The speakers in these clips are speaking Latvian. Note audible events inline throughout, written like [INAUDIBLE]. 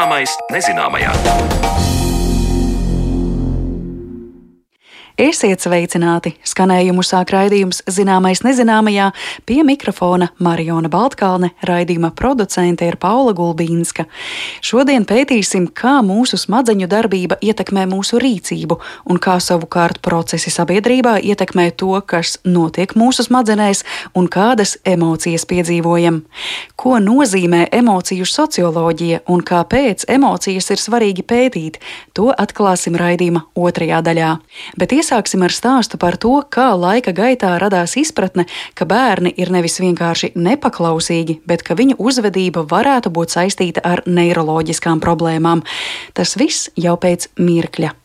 Zināmais nezināmajā. Esiet sveicināti! Skanējumu sāk raidījums Zināmais nezināmajā pie mikrofona Mariona Baltkalne, raidījuma producente ir Paula Gulbīnska. Šodien pētīsim, kā mūsu smadzeņu darbība ietekmē mūsu rīcību un kā savukārt procesi sabiedrībā ietekmē to, kas notiek mūsu smadzenēs un kādas emocijas piedzīvojam. Ko nozīmē emociju socioloģija un kāpēc emocijas ir svarīgi pētīt, to atklāsim raidījuma otrajā daļā. Bet iesāksim ar stāstu par to, kā laika gaitā radās izpratne, ka bērni ir nevis vienkārši nepaklausīgi, bet ka viņu uzvedība varētu būt saistīta ar neiroloģiskām problēmām. Tas viss jau pēc mirkļa.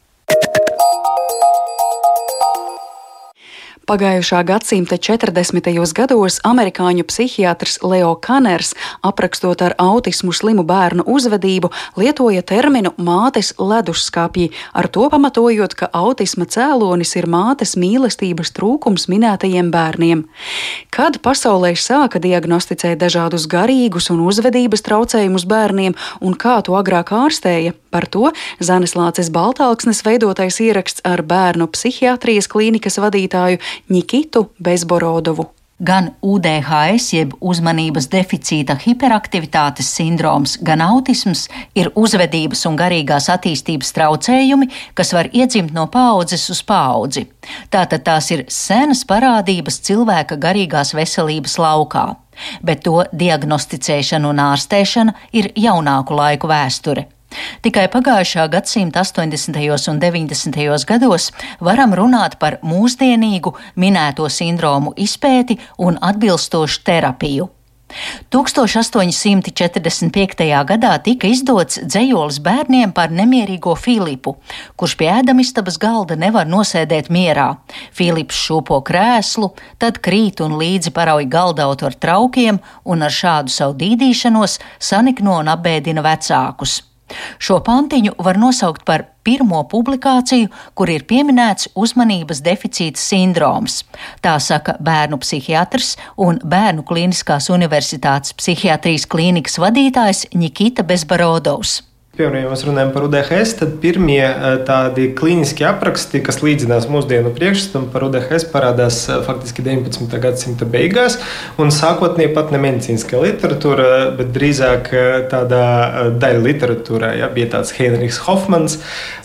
Pagājušā gadsimta 40. gados amerikāņu psihiatrs Leo Kaners, aprakstot ar autismu slimu bērnu uzvedību, lietoja terminu mātes leduskapji, ar to pamatojot, ka autisma cēlonis ir mātes mīlestības trūkums minētajiem bērniem. Kad pasaulē sāka diagnosticēt dažādus garīgus un uzvedības traucējumus bērniem un kā to agrāk ārstēja, par to Zanes Lācis Baltāksnes veidotais ieraksts ar bērnu psihiatrijas klīnikas vadītāju Nikitu Bezborodovu. Gan UDHS, jeb uzmanības deficīta hiperaktivitātes sindroms, gan autisms ir uzvedības un garīgās attīstības traucējumi, kas var iedzimt no paudzes uz paudzi. Tātad tās ir senas parādības cilvēka garīgās veselības laukā, bet to diagnosticēšana un ārstēšana ir jaunāku laiku vēsture. Tikai pagājušā gadsimta 80. un 90. gados varam runāt par mūsdienīgu minēto sindromu izpēti un atbilstošu terapiju. 1845. gadā tika izdots dzējolis bērniem par nemierīgo Filipu, kurš pie ēdamistabas galda nevar nosēdēt mierā. Filips šūpo krēslu, tad krīt un līdzi parauj galdautu ar traukiem un ar šādu savu dīdīšanos sanikno un apbēdina vecākus. Šo pantiņu var nosaukt par pirmo publikāciju, kur ir pieminēts uzmanības deficīta sindroms. Tā saka bērnu psihiatrs un Bērnu Kliniskās Universitātes psihiatrijas klīnikas vadītājs Nikita Bezbarodovs. Piemēram, ja mēs runājam par UDHS, tad pirmie eh, tādi klīniskie apraksti, kas līdzinās mūsdienu priekšstatam par UDHS, parādās eh, faktiski 19. gadsimta beigās. Sākotnēji pat ne medicīniskā literatūra, bet drīzāk eh, tādā daļa literatūrā. Ja, bija tāds Heinrichs Hofmans,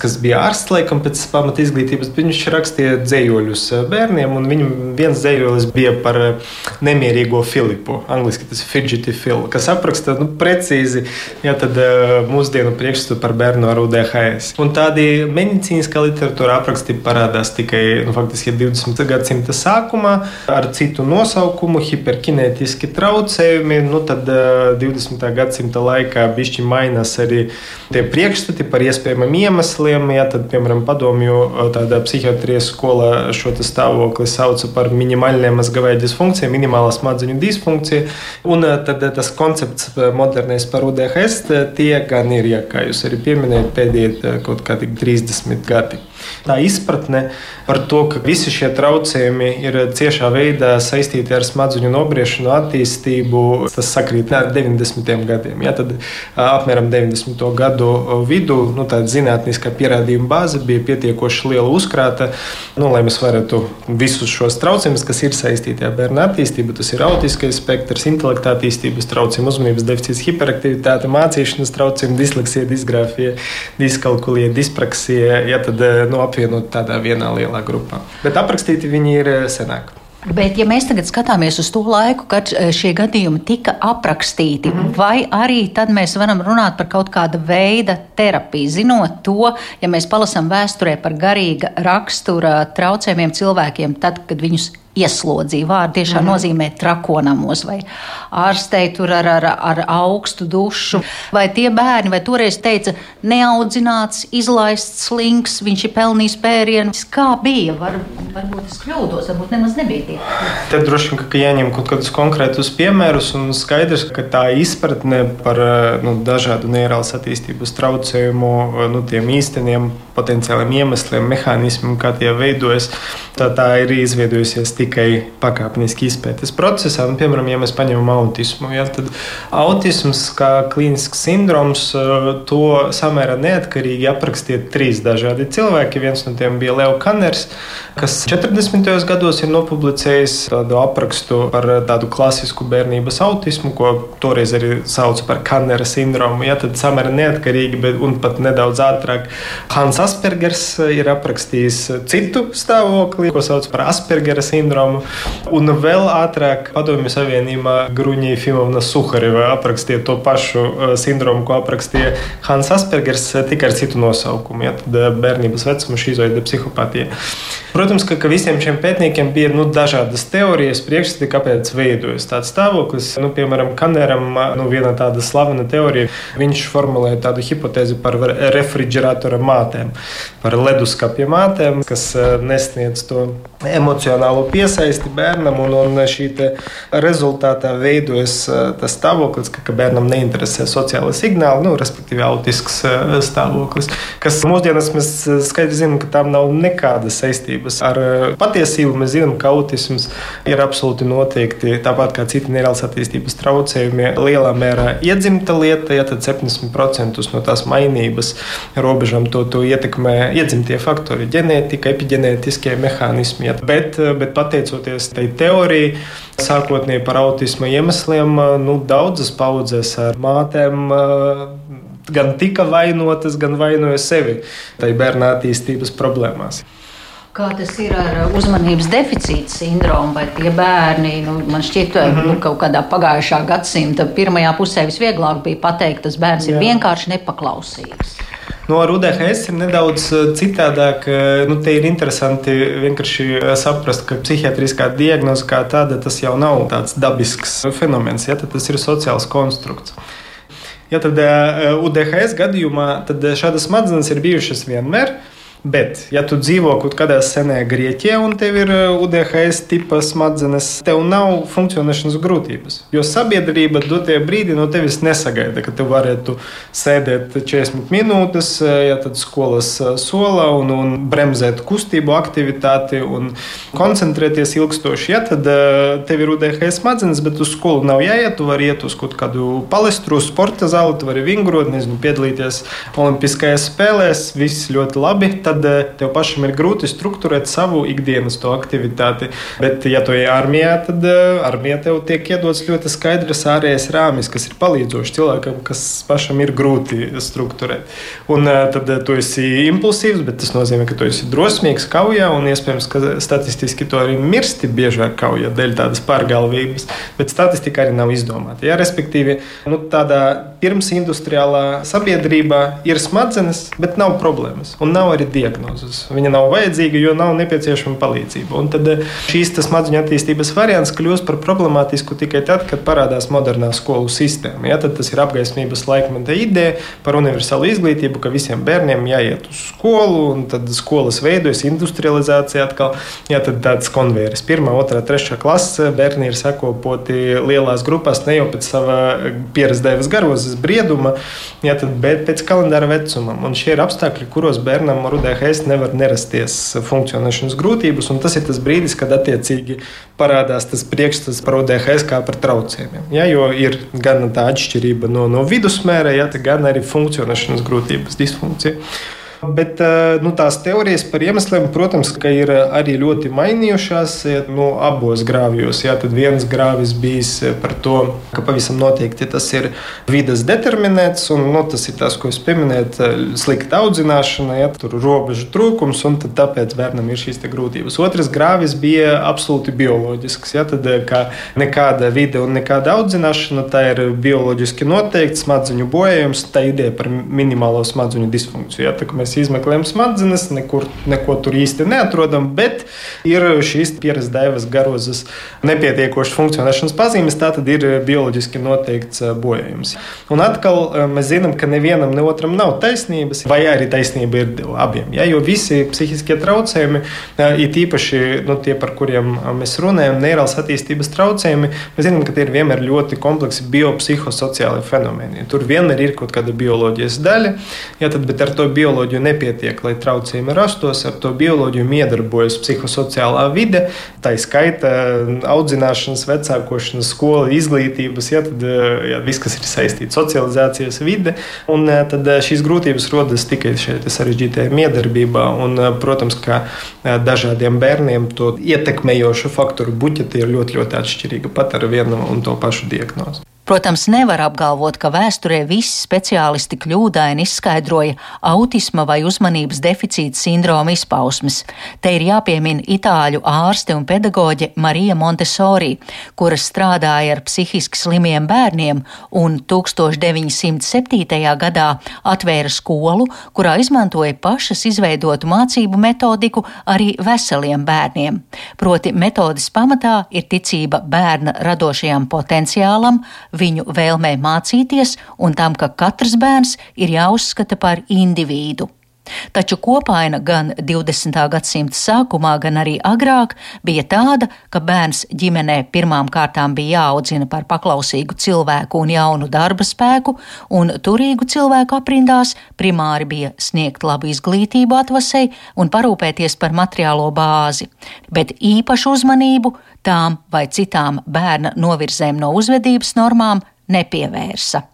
kas bija ārsts laikam pēc pamata izglītības, bet viņš rakstīja dzējoļus bērniem, un viņam viens dzējolis bija par nemierīgo Filipu. Angliski tas ir fidgety Phil, kas apraksta nu, precīzi ja, mūsdienu priekšstatu par bērnu ar UDHS. Un tādi medicīniskā literatūra apraksti parādās tikai nu, faktiski 20. gadsimta sākumā ar citu nosaukumu - hiperkinētiski traucējumi. Nu, tad 20. gadsimta laikā bišķi mainās arī tie priekšstati par iespējamiem iemesliem. Ja, tad, piemēram, padomju tādā psihiatrijas skolā šo stāvokli sauca par minimālajām mazgavēja disfunkciju, minimālā smadzeņu disfunkciju. Un tad tas koncepts modernais par UDHS tie gan ir, ja kā jūs arī pieminējat, pēdējie kaut kādi 30 gadi. Tā izpratne par to, ka visi šie traucējumi ir ciešā veidā saistīti ar smadzeņu nobriešanu, attīstību, tas sakrīt ar 90. gadiem. Ja, tad apmēram 90. gadu vidū nu, tāda zinātniskā pierādījuma bāze bija pietiekoši liela uzkrāta, nu, lai mēs varētu visus šos traucējumus, kas ir saistīti ar bērnu attīstību, tas ir autiskais spektrs, intelekta attīstības traucējumi, uzmanības deficīts, hiperaktivitāte, mācīšanas traucējumi, disleksija, disgrāfija, diskalkulija, dispraksija. Ja, tad, nu, apvienot tādā vienā lielā grupā. Bet aprakstīti viņi ir eh, senāk. Bet, ja mēs tagad skatāmies uz to laiku, kad eh, šie gadījumi tika aprakstīti, mm -hmm. vai arī tad mēs varam runāt par kaut kāda veida terapiju, zinot to, ja mēs palasām vēsturē par garīga rakstura traucējumiem cilvēkiem, tad, kad viņus ieslodzīja. Vārdi tiešām mm -hmm. nozīmē trakonamos vai ārstei tur ar, ar, ar augstu dušu. Vai tie bērni, vai toreiz teica, neaudzināts, izlaists slinks, viņš ir pelnījis pērienus. Kā bija? Var, varbūt es kļūdos, varbūt nemaz nebija tie. Tad droši vien, ka jāņem kaut kādus konkrētus piemērus un skaidrs, ka tā izpratne par nu, dažādu neirālas attīstības traucējumu, nu, tiem īsteniem potenciāliem iemesliem, mehānismiem, kā tie veidojas, tā, tā ir izveidojusies tikai pakāpeniski izpētes procesā. Un, piemēram, ja mēs paņemam autismu, ja, tad autisms kā klīnisks sindroms to samērā neatkarīgi aprakstīja trīs dažādi cilvēki. Viens no tiem bija Leo Kanners, kas 40. gados ir nopublicējis tādu aprakstu par tādu klasisku bērnības autismu, ko toreiz arī sauca par Kannera sindromu. Ja, tad samērā neatkarīgi, bet pat nedaudz ātrāk. Hans Aspergers ir aprakstījis citu stāvokli, ko sauc par Aspergera sindromu. Un vēl ātrāk Padomju Savienībā Gruņija Fimovna Suhareva aprakstīja to pašu uh, sindromu, ko aprakstīja Hans Aspergers, uh, tikai ar citu nosaukumu. Ja, tad uh, bērnības vecuma šizoide psihopātija. Protams, ka, ka visiem šiem pētniekiem bija nu, dažādas teorijas, priekšstati, kāpēc veidojas tāds stāvoklis. Nu, piemēram, Kaneram nu, viena tāda slavena teorija, viņš formulēja tādu hipotēzi par refrigeratora mātēm, par leduskapja mātēm, kas nesniedz to emocionālo piesaisti bērnam, un, un šī rezultātā veidojas tas stāvoklis, ka, ka bērnam neinteresē sociālai signāli, nu, respektīvi autisks stāvoklis, kas mūsdienās mēs skaidri zinām, ka tam nav nekādas saistības ar patiesību. Mēs zinām, ka autisms ir absolūti noteikti, tāpat kā citi nereāls attīstības traucējumi, lielā mērā iedzimta lieta, ja tad 70% no tās mainības robežām to, to ietekmē iedzimtie faktori, ģenētika, epigenētiskie mehānismi ja, bet, bet pateicoties tai teorijai, sākotnēji par autisma iemesliem, nu, daudzas paudzes ar mātēm gan tika vainotas, gan vainoja sevi tajā bērna attīstības problēmās. Kā tas ir ar uzmanības deficīta sindromu, vai tie bērni, nu, man šķiet, mm -hmm. nu, kaut kādā pagājušā gadsimta pirmajā pusē visvieglāk bija pateikt, tas bērns Jā. ir vienkārši nepaklausīgs. No nu, ar UDHS ir nedaudz eh, citādāk. Eh, nu, te ir interesanti vienkārši eh, saprast, ka psihiatriskā diagnoze kā tāda tas jau nav tāds dabisks fenomens, ja tas ir sociāls konstrukts. Ja tad UDHS gadījumā tad šādas smadzenes ir bijušas vienmēr. Bet, ja tu dzīvo kaut kādā senajā Grieķijā un tev ir uh, UDHS tipa smadzenes, tev nav funkcionēšanas grūtības. Jo sabiedrība dotajā brīdī no tevis nesagaida, ka tu varētu sēdēt 40 minūtes, uh, ja tad skolas uh, solā un, un bremzēt kustību, aktivitāti un koncentrēties ilgstoši. Ja tad tev ir UDHS smadzenes, bet uz skolu nav jāiet, tu vari iet uz kaut kādu palestru, sporta zāli, tu vari vingrot, nezinu, piedalīties Olimpiskajās spēlēs, viss ļoti labi tad eh, tev pašam ir grūti strukturēt savu ikdienas to aktivitāti. Bet, ja tu ej armijā, tad eh, armijā tev tiek iedots ļoti skaidrs ārējais rāmis, kas ir palīdzošs cilvēkam, kas pašam ir grūti strukturēt. Un eh, tad tu esi impulsīvs, bet tas nozīmē, ka tu esi drosmīgs kaujā un iespējams, ka statistiski to arī mirsti biežāk kaujā dēļ tādas pārgalvības. Bet statistika arī nav izdomāta. Ja? Respektīvi, nu, tādā pirmsindustriālā sabiedrībā ir smadzenes, bet nav problēmas un nav arī diagnozes. Viņa nav vajadzīga, jo nav nepieciešama palīdzība. Un tad eh, šīs smadzeņu attīstības variants kļūst par problemātisku tikai tad, kad parādās modernā skolu sistēma. Ja, tad tas ir apgaismības laikmeta ideja par universālu izglītību, ka visiem bērniem jāiet uz skolu, un tad skolas veidojas industrializācija atkal. Ja, tad tāds konvejeris, pirmā, otrā, trešā klase, bērni ir sakopoti lielās grupās ne jau pēc sava pieredzējas garozes brieduma, ja, tad, pēc kalendāra vecumam. Un šie ir apstākļi, kuros bērnam ar UDHS nevar nerasties funkcionēšanas grūtības, un tas ir tas brīdis, kad attiecīgi parādās tas priekšstats par UDHS kā par traucējumiem. Ja, jo ir gan tā atšķirība no, no vidusmēra, ja, gan arī funkcionēšanas grūtības, disfunkcija. Bet eh, nu, tās teorijas par iemesliem, protams, ir eh, arī ļoti mainījušās nu, abos grāvjos. Jā, tad viens grāvis eh, par to, ka pavisam noteikti tas ir vidas determinēts, un nu, tas ir tas, ko es pieminēju, slikta audzināšana, ja tur ir robežu trūkums, un tāpēc bērnam ir šīs grūtības. Otrs grāvis bija absolūti bioloģisks. Ja, tad, nekāda vide un nekāda audzināšana, tā ir bioloģiski noteikta smadzeņu bojājums, tā ideja par minimālo smadzeņu disfunkciju. Ja, tā, mēs izmeklējam smadzenes, nekur neko tur īsti neatrodam, bet ir šīs pieredzes daivas garozes nepietiekošas funkcionēšanas pazīmes, tā tad ir bioloģiski noteikts eh, bojājums. Un atkal eh, mēs zinām, ka nevienam ne otram nav taisnības, vai arī taisnība ir abiem. Ja? Jo visi psihiskie traucējumi, eh, ir īpaši nu, tie, par kuriem mēs runājam, neirāls attīstības traucējumi, mēs zinām, ka tie ir vienmēr ļoti kompleksi biopsihosociāli fenomeni. Tur vienmēr ir kaut kāda bioloģijas daļa, ja, tad, bet ar to bioloģiju bioloģiju nepietiek, lai traucējumi rastos. Ar to bioloģiju iedarbojas psihosociālā vide, tā skaita audzināšanas, vecākošanas, skola, izglītības, ja, tad, ja, viss, kas ir saistīts ar socializācijas vide. Un, tad šīs grūtības rodas tikai šeit sarežģītajā miedarbībā. Un, protams, ka dažādiem bērniem to ietekmējošu faktoru buķeti ir ļoti, ļoti atšķirīga pat ar vienu un to pašu diagnozi. Protams, nevar apgalvot, ka vēsturē visi speciālisti kļūdaini izskaidroja autisma vai uzmanības deficīta sindroma izpausmes. Te ir jāpiemina itāļu ārste un pedagoģe Marija Montesori, kura strādāja ar psihiski slimiem bērniem un 1907. gadā atvēra skolu, kurā izmantoja pašas izveidotu mācību metodiku arī veseliem bērniem. Proti metodas pamatā ir ticība bērna radošajam potenciālam, viņu vēlmē mācīties un tam, ka katrs bērns ir jāuzskata par individu. Taču kopaina gan 20. gadsimta sākumā, gan arī agrāk bija tāda, ka bērns ģimenē pirmām kārtām bija jāaudzina par paklausīgu cilvēku un jaunu darba spēku, un turīgu cilvēku aprindās primāri bija sniegt labu izglītību atvasei un parūpēties par materiālo bāzi, bet īpašu uzmanību tām vai citām bērna novirzēm no uzvedības normām nepievērsa.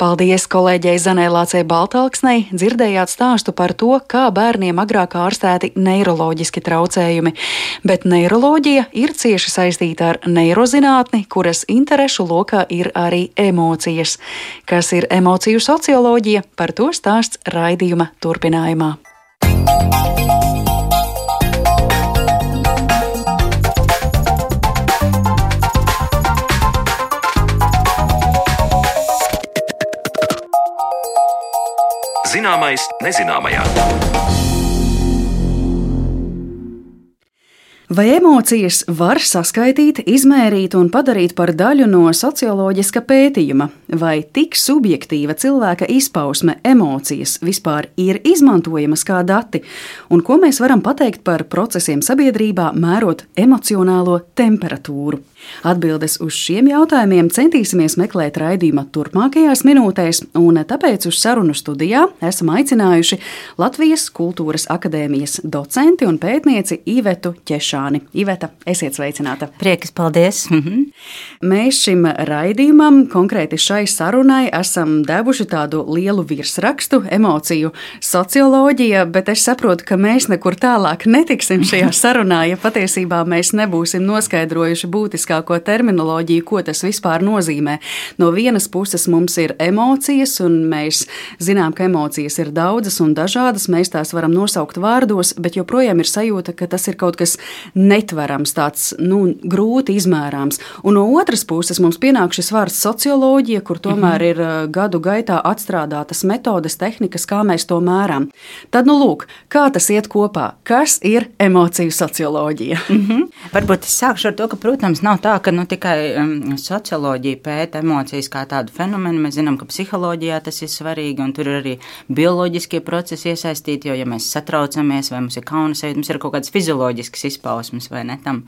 Paldies kolēģei Zanēlācei Baltalksnei, dzirdējāt stāstu par to, kā bērniem agrāk ārstēti neiroloģiski traucējumi, bet neiroloģija ir cieši saistīta ar neirozinātni, kuras interešu lokā ir arī emocijas. Kas ir emociju socioloģija, par to stāsts raidījuma turpinājumā. Zināmais nezināmajā. Vai emocijas var saskaitīt, izmērīt un padarīt par daļu no socioloģiska pētījuma? Vai tik subjektīva cilvēka izpausme, emocijas vispār ir izmantojamas kā dati? Un ko mēs varam pateikt par procesiem sabiedrībā, mērot emocionālo temperatūru? Atbildes uz šiem jautājumiem centīsimies meklēt raidījuma turpmākajās minūtēs, un tāpēc uz sarunu studijā esam aicinājuši Latvijas Kultūras Akadēmijas docenti un pētnieci Ivetu Ķešanu. Žāni. Iveta, esiet sveicināta. Prieks, paldies! Mhm. Mēs šim raidījumam, konkrēti šai sarunai, esam devuši tādu lielu virsrakstu, emociju socioloģija, bet es saprotu, ka mēs nekur tālāk netiksim šajā [LAUGHS] sarunā, ja patiesībā mēs nebūsim noskaidrojuši būtiskāko terminoloģiju, ko tas vispār nozīmē. No vienas puses mums ir emocijas, un mēs zinām, ka emocijas ir daudzas un dažādas, mēs tās varam nosaukt vārdos, bet joprojām ir sajūta, ka tas ir kaut kas netverams, tāds nu, grūti izmērāms. Un no otras puses mums pienāk šis vārds socioloģija, kur tomēr -hmm. ir gadu gaitā atstrādātas metodes, tehnikas, kā mēs to mērām. Tad, nu, lūk, kā tas iet kopā? Kas ir emociju socioloģija? -hmm. Varbūt es sākšu ar to, ka, protams, nav tā, ka nu, tikai um, socioloģija pēta emocijas kā tādu fenomenu. Mēs zinām, ka psiholoģijā tas ir svarīgi, un tur ir arī bioloģiskie procesi iesaistīti. Jo, ja mēs satraucamies vai mums ir kauna sajūta, mums ir kaut kādas fizioloģiskas izpētes izpausmes vai ne tam.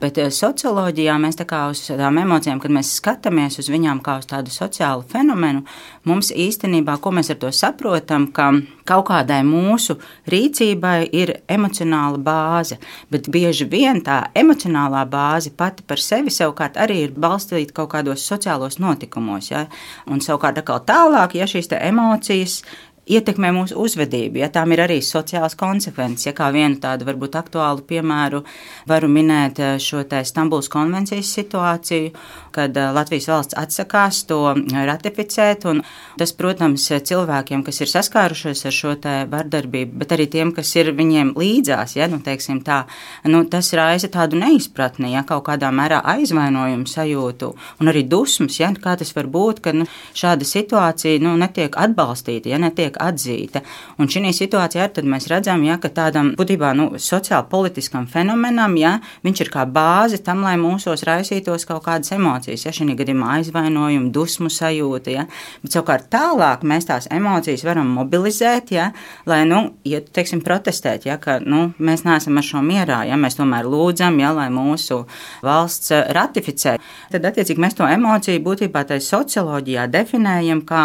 Bet eh, socioloģijā mēs tā kā uz tādām emocijām, kad mēs skatāmies uz viņām kā uz tādu sociālu fenomenu, mums īstenībā, ko mēs ar to saprotam, ka kaut kādai mūsu rīcībai ir emocionāla bāze, bet bieži vien tā emocionālā bāze pati par sevi savukārt arī ir balstīta kaut kādos sociālos notikumos. Ja? Un savukārt tālāk, ja šīs emocijas ietekmē mūsu uzvedību, ja tām ir arī sociālas konsekvences. Ja kā vienu tādu varbūt aktuālu piemēru varu minēt eh, šo Stambulas konvencijas situāciju, kad eh, Latvijas valsts atsakās to ratificēt. Tas, protams, cilvēkiem, kas ir saskārušies ar šo vardarbību, bet arī tiem, kas ir viņiem līdzās, ja, nu, tā, nu, tas raisa tādu neizpratni, ja kaut kādā mērā aizvainojumu sajūtu un arī dusmas, ja, kā tas var būt, ka nu, šāda situācija nu, netiek atbalstīta, ja netiek tiek atzīta. Un šī situācijā arī mēs redzam, ja, ka tādam būtībā nu, sociāli politiskam fenomenam, ja, viņš ir kā bāze tam, lai mūsos raisītos kaut kādas emocijas, ja šī gadījumā aizvainojumi, dusmu sajūta. Ja. Bet savukārt tālāk mēs tās emocijas varam mobilizēt, ja, lai, nu, ja, teiksim, protestēt, ja, ka nu, mēs neesam ar šo mierā, ja mēs tomēr lūdzam, ja, lai mūsu valsts ratificē. Tad, attiecīgi, mēs to emociju būtībā tai socioloģijā definējam kā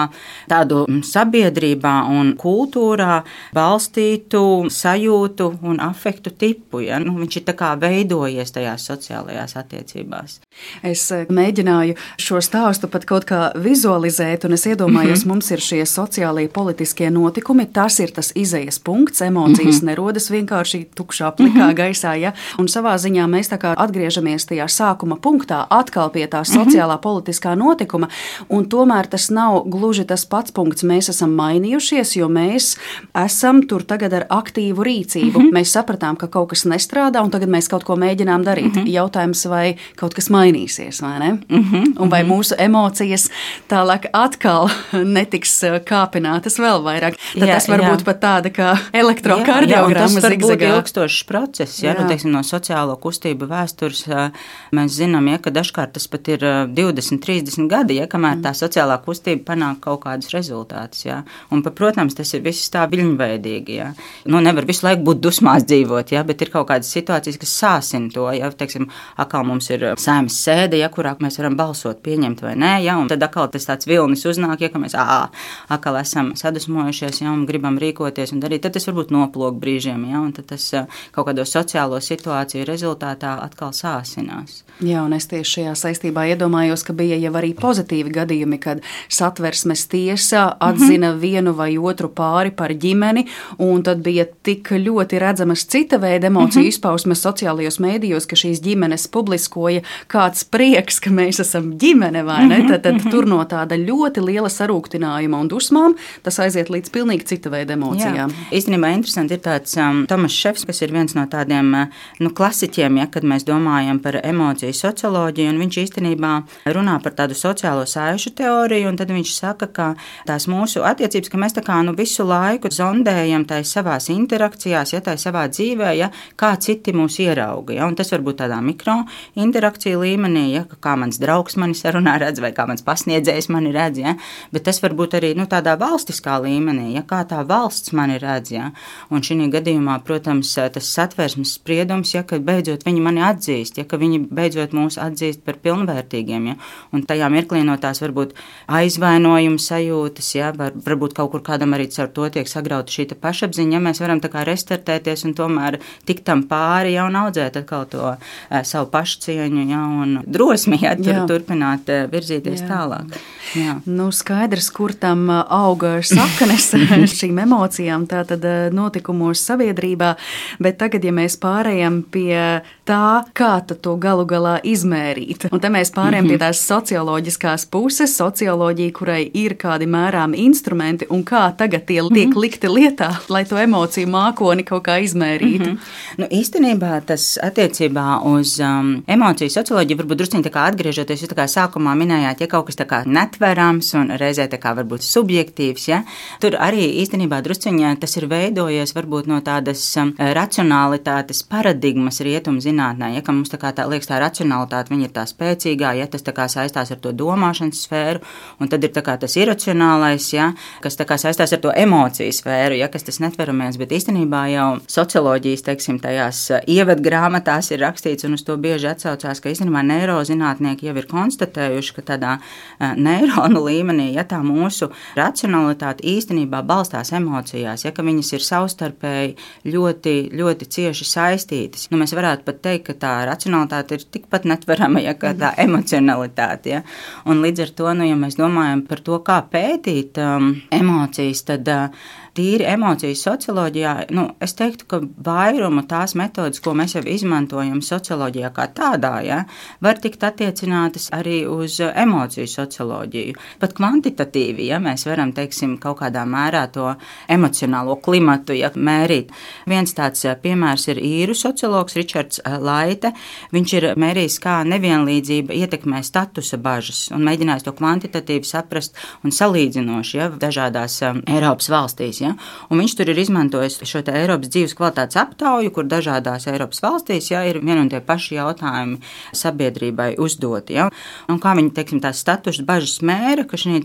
tādu sabiedrībā un kultūrā balstītu sajūtu un afektu tipu. Ja? Nu, viņš ir veidojies tajās sociālajās attiecībās. Es eh, mēģināju šo stāstu pat kaut kā vizualizēt, un es iedomājos, mm -hmm. mums ir šie sociālie politiskie notikumi. Tas ir tas izējas punkts. Emocijas mm -hmm. nerodas vienkārši tukšā, plikā mm -hmm. gaisā. Ja? Un savā ziņā mēs atgriežamies tajā sākuma punktā, atkal pie tā mhm. sociālā mm -hmm. politiskā notikuma. Un tomēr tas nav gluži tas pats punkts. Mēs esam mainījušies, jo mēs esam tur tagad ar aktīvu rīcību. Mm -hmm. Mēs sapratām, ka kaut kas nestrādā, un tagad mēs kaut ko mēģinām darīt. Mm -hmm. Jautājums, vai kaut kas mainīsies, vai ne? Mm -hmm. Un vai mūsu emocijas tālāk atkal [LAUGHS] netiks uh, kāpinātas vēl vairāk. Tad jā, tas var jā. būt pat tāda kā elektrokardiogramma zigzagā. ilgstošs process, ja, nu, teiksim, no sociālo kustību vēstures uh, mēs zinām, ja, ka dažkārt tas pat ir 20, uh, 30 gadi, ja, kamēr mm. tā sociālā kustība panāk kaut kādus rezultātus. Ja. Un, protams, tas ir viss tā viļņveidīgi. Ja. Nu, nevar visu laiku būt dusmās dzīvot, ja, bet ir kaut kādas situācijas, kas sāsina to. Ja, teiksim, atkal mums ir saimnes sēde, ja, kurā mēs varam balsot, pieņemt vai nē, ja, tad atkal tas tāds vilnis uznāk, ja mēs ā, atkal esam sadusmojušies ja, un gribam rīkoties un darīt. Tad tas varbūt noplūk brīžiem, ja, un tas kaut kādo sociālo situāciju rezultātā atkal sāsinās. Jā, un es tieši šajā saistībā iedomājos, ka bija jau arī pozitīvi gadījumi, kad satversmes tiesa atzina mm -hmm. vienu vai otru pāri par ģimeni, un tad bija tik ļoti redzamas cita veida emociju mm -hmm. izpausmes sociālajos mēdījos, ka šīs ģimenes publiskoja kāds prieks, ka mēs esam ģimene, vai ne? Tad, tad tur no tāda ļoti liela sarūktinājuma un dusmām tas aiziet līdz pilnīgi cita veida emocijām. Jā. Īstenībā interesanti ir tāds um, Tomas Šefs, kas ir viens no tādiem uh, nu, klasiķiem, ja, kad mēs domājam par emociju socioloģiju, un viņš īstenībā runā par tādu sociālo saišu teoriju, un tad viņš saka, ka tās mūsu attiecības, ka mēs tā kā nu, visu laiku zondējam tai savās interakcijās, ja tā savā dzīvē, ja, kā citi mūs ierauga. Ja, un tas var būt tādā mikro interakciju līmenī, ja, kā mans draugs mani sarunā redz, vai kā mans pasniedzējs mani redz, ja, bet tas var būt arī nu, tādā valstiskā līmenī, ja, kā tā valsts mani redz. Ja. Un šī gadījumā, protams, tas satversmes spriedums, ja, ka beidzot viņi mani atzīst, ja, ka viņi beidzot mūs atzīst par pilnvērtīgiem. Ja, un tajā mirklī no tās varbūt aizvainojuma sajūtas, ja, var, varbūt kaut kur kādam arī caur to tiek sagrauta šī pašapziņa, ja mēs varam tā kā restartēties un tomēr tikt tam pāri ja, un audzēt atkal to uh, savu pašcieņu ja, un drosmi, ja, tur, turpināt uh, virzīties jā. tālāk. Jā. Nu, skaidrs, kur tam auga saknes [LAUGHS] šīm emocijām, tātad notikumos sabiedrībā, bet tagad, ja mēs pārējām pie tā, kā to galu galā izmērīt, un te mēs pārējām mm -hmm. pie tās socioloģiskās puses, socioloģija, kurai ir kādi mērāmi instrumenti, un kā tagad tie tiek mm -hmm. likti lietā, lai to emociju mākoni kaut kā izmērītu. Mm -hmm. nu, īstenībā tas attiecībā uz um, emociju socioloģiju varbūt druskuļi tā kā atgriežoties, jūs tā kā sākumā minējāt, ja kaut kas tā kā netverams un reizē tā kā varbūt subjektīvs, ja, tur arī īstenībā druskuļi tas ir veidojies varbūt no tādas um, racionalitātes paradigmas rietumu zinātnē, ja, ka mums tā kā tā liekas tā racionalitāte, viņa ir tā spēcīgā, ja tas tā kā saistās ar to domāšanas sfēru, un tad ir tā kā tas iracionālais, ja, kas tā kā saistās ar to emociju sfēru, ja, kas tas netveramies, bet īstenībā jau socioloģijas, teiksim, tajās eh, ievadgrāmatās ir rakstīts, un uz to bieži atsaucās, ka īstenībā neirozinātnieki jau ir konstatējuši, ka tādā uh, neironu līmenī, ja tā mūsu racionalitāte īstenībā balstās emocijās, ja, viņas ir savstarpēji ļoti, ļoti cieši saistītas. Nu, mēs varētu pat teikt, ka tā racionalitāte ir tikpat netverama, ja kā tā emocionalitāte. Ja. Un līdz ar to, nu, ja mēs domājam par to, kā pētīt um, emocijas, tad uh, tīri emociju socioloģijā, nu, es teiktu, ka vairumu tās metodas, ko mēs jau izmantojam socioloģijā kā tādā, ja, var tikt attiecinātas arī uz emociju socioloģiju. Pat kvantitatīvi, ja mēs varam, teiksim, kaut kādā mērā to emocionālo klimatu ja, mērīt. Viens tāds piemērs ir īru sociologs Ričards Laite. Viņš ir mērījis, kā nevienlīdzība ietekmē statusa bažas un mēģinājis to kvantitatīvi saprast un salīdzinoši ja, dažādās Eiropas valstīs. Ja. Un viņš tur ir izmantojis šo Eiropas dzīves kvalitātes aptauju, kur dažādās Eiropas valstīs ja, ir vien un tie paši jautājumi sabiedrībai uzdoti. Ja. Un kā viņi teiksim, tās status bažas mēra, ka šī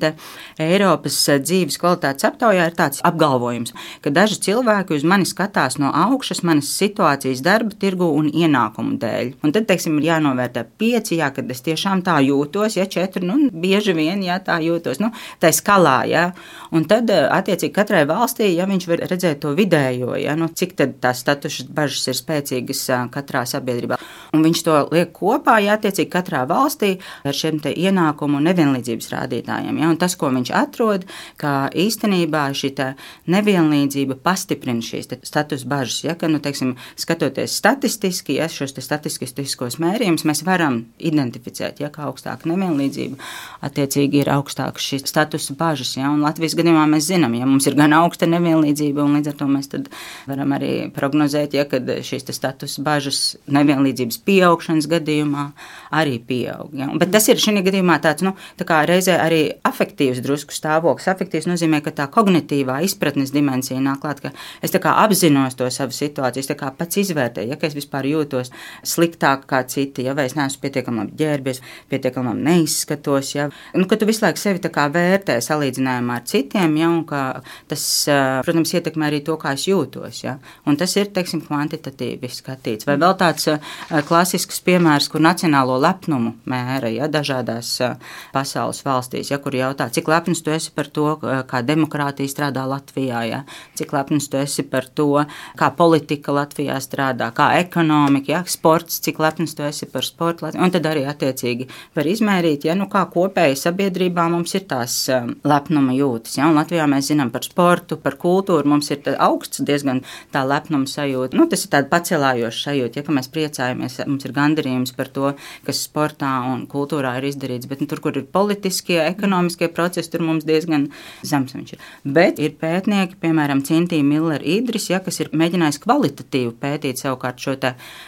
Eiropas dzīves kvalitātes aptaujā ir tāds apgalvojums, ka daži cilvēki uz mani skatās no augšas manas situācijas darba tirgu un ienākumu dēļ. Un tad, teiksim, ir jānovērtē pieci, jā, kad es tiešām tā jūtos, ja četri, nu, bieži vien, jā, tā jūtos, nu, tā skalā, jā. Un tad, attiecīgi, katrai valstī, ja viņš var redzēt to vidējo, ja, nu, cik tad tās statušas bažas ir spēcīgas katrā sabiedrībā. Un viņš to liek kopā, ja attiecīgi katrā valstī ar šiem ienākumu nevienlīdzības rādītājiem. Ja, un tas, ko viņš atrod, ka īstenībā šī nevienlīdzība pastiprina šīs status bažas. Ja, ka, nu, teiksim, skatoties statistiski, ja šos statistiskos mērījumus mēs varam identificēt, ja kā augstāka nevienlīdzība, attiecīgi ir augstāka šīs status bažas. Ja, un Latvijas gadījumā mēs zinām, ja mums ir gan augsta nevienlīdzība, un līdz ar to mēs varam arī prognozēt, ja šīs status bažas nevienlīdzības pieaugšanas gadījumā arī pieaug. Ja. Bet tas ir šī gadījumā tāds, nu, tā kā reizē arī afektīvs drusku stāvoklis. Afektīvs nozīmē, ka tā kognitīvā izpratnes dimensija nāk klāt, ka es tā kā apzinos to savu situāciju, es tā kā pats izvērtēju, ja es vispār jūtos sliktāk kā citi, ja vai es neesmu pietiekami labi ģērbies, pietiekami labi neizskatos, ja, nu, ka tu visu laiku sevi tā kā vērtē salīdzinājumā ar citiem, ja, un ka tas, protams, ietekmē arī to, kā es jūtos, ja, un tas ir, teiksim, kvantitatīvi skatīts. Vai vēl tāds klasisks piemērs, kur nacionālo lepnumu mēra, ja, dažādās pasaules valstīs, ja, kur jautā, cik lepns tu esi par to, kā demokrātija strādā Latvijā, ja, cik lepns tu esi par to, kā politika Latvijā strādā, kā ekonomika, ja, sports, cik lepns tu esi par sportu. Un tad arī attiecīgi var izmērīt, ja, nu, kā kopēji sabiedrībā mums ir tās um, lepnuma jūtas. Ja, un Latvijā mēs zinām par sportu, par kultūru, mums ir augsts diezgan tā lepnuma sajūta. Nu, tas ir tāds pacelājošs sajūta, ja mēs priecājamies, mums ir gandarījums par to, kas sportā un kultūrā ir izdarīts, bet nu, tur, kur ir politiskie, ekonomiskie procesi, tur mums diezgan zems viņš ir. Bet ir pētnieki, piemēram, Cintīna Miller Idris, ja, kas ir mēģinājis kvalitatīvi pētīt savukārt šo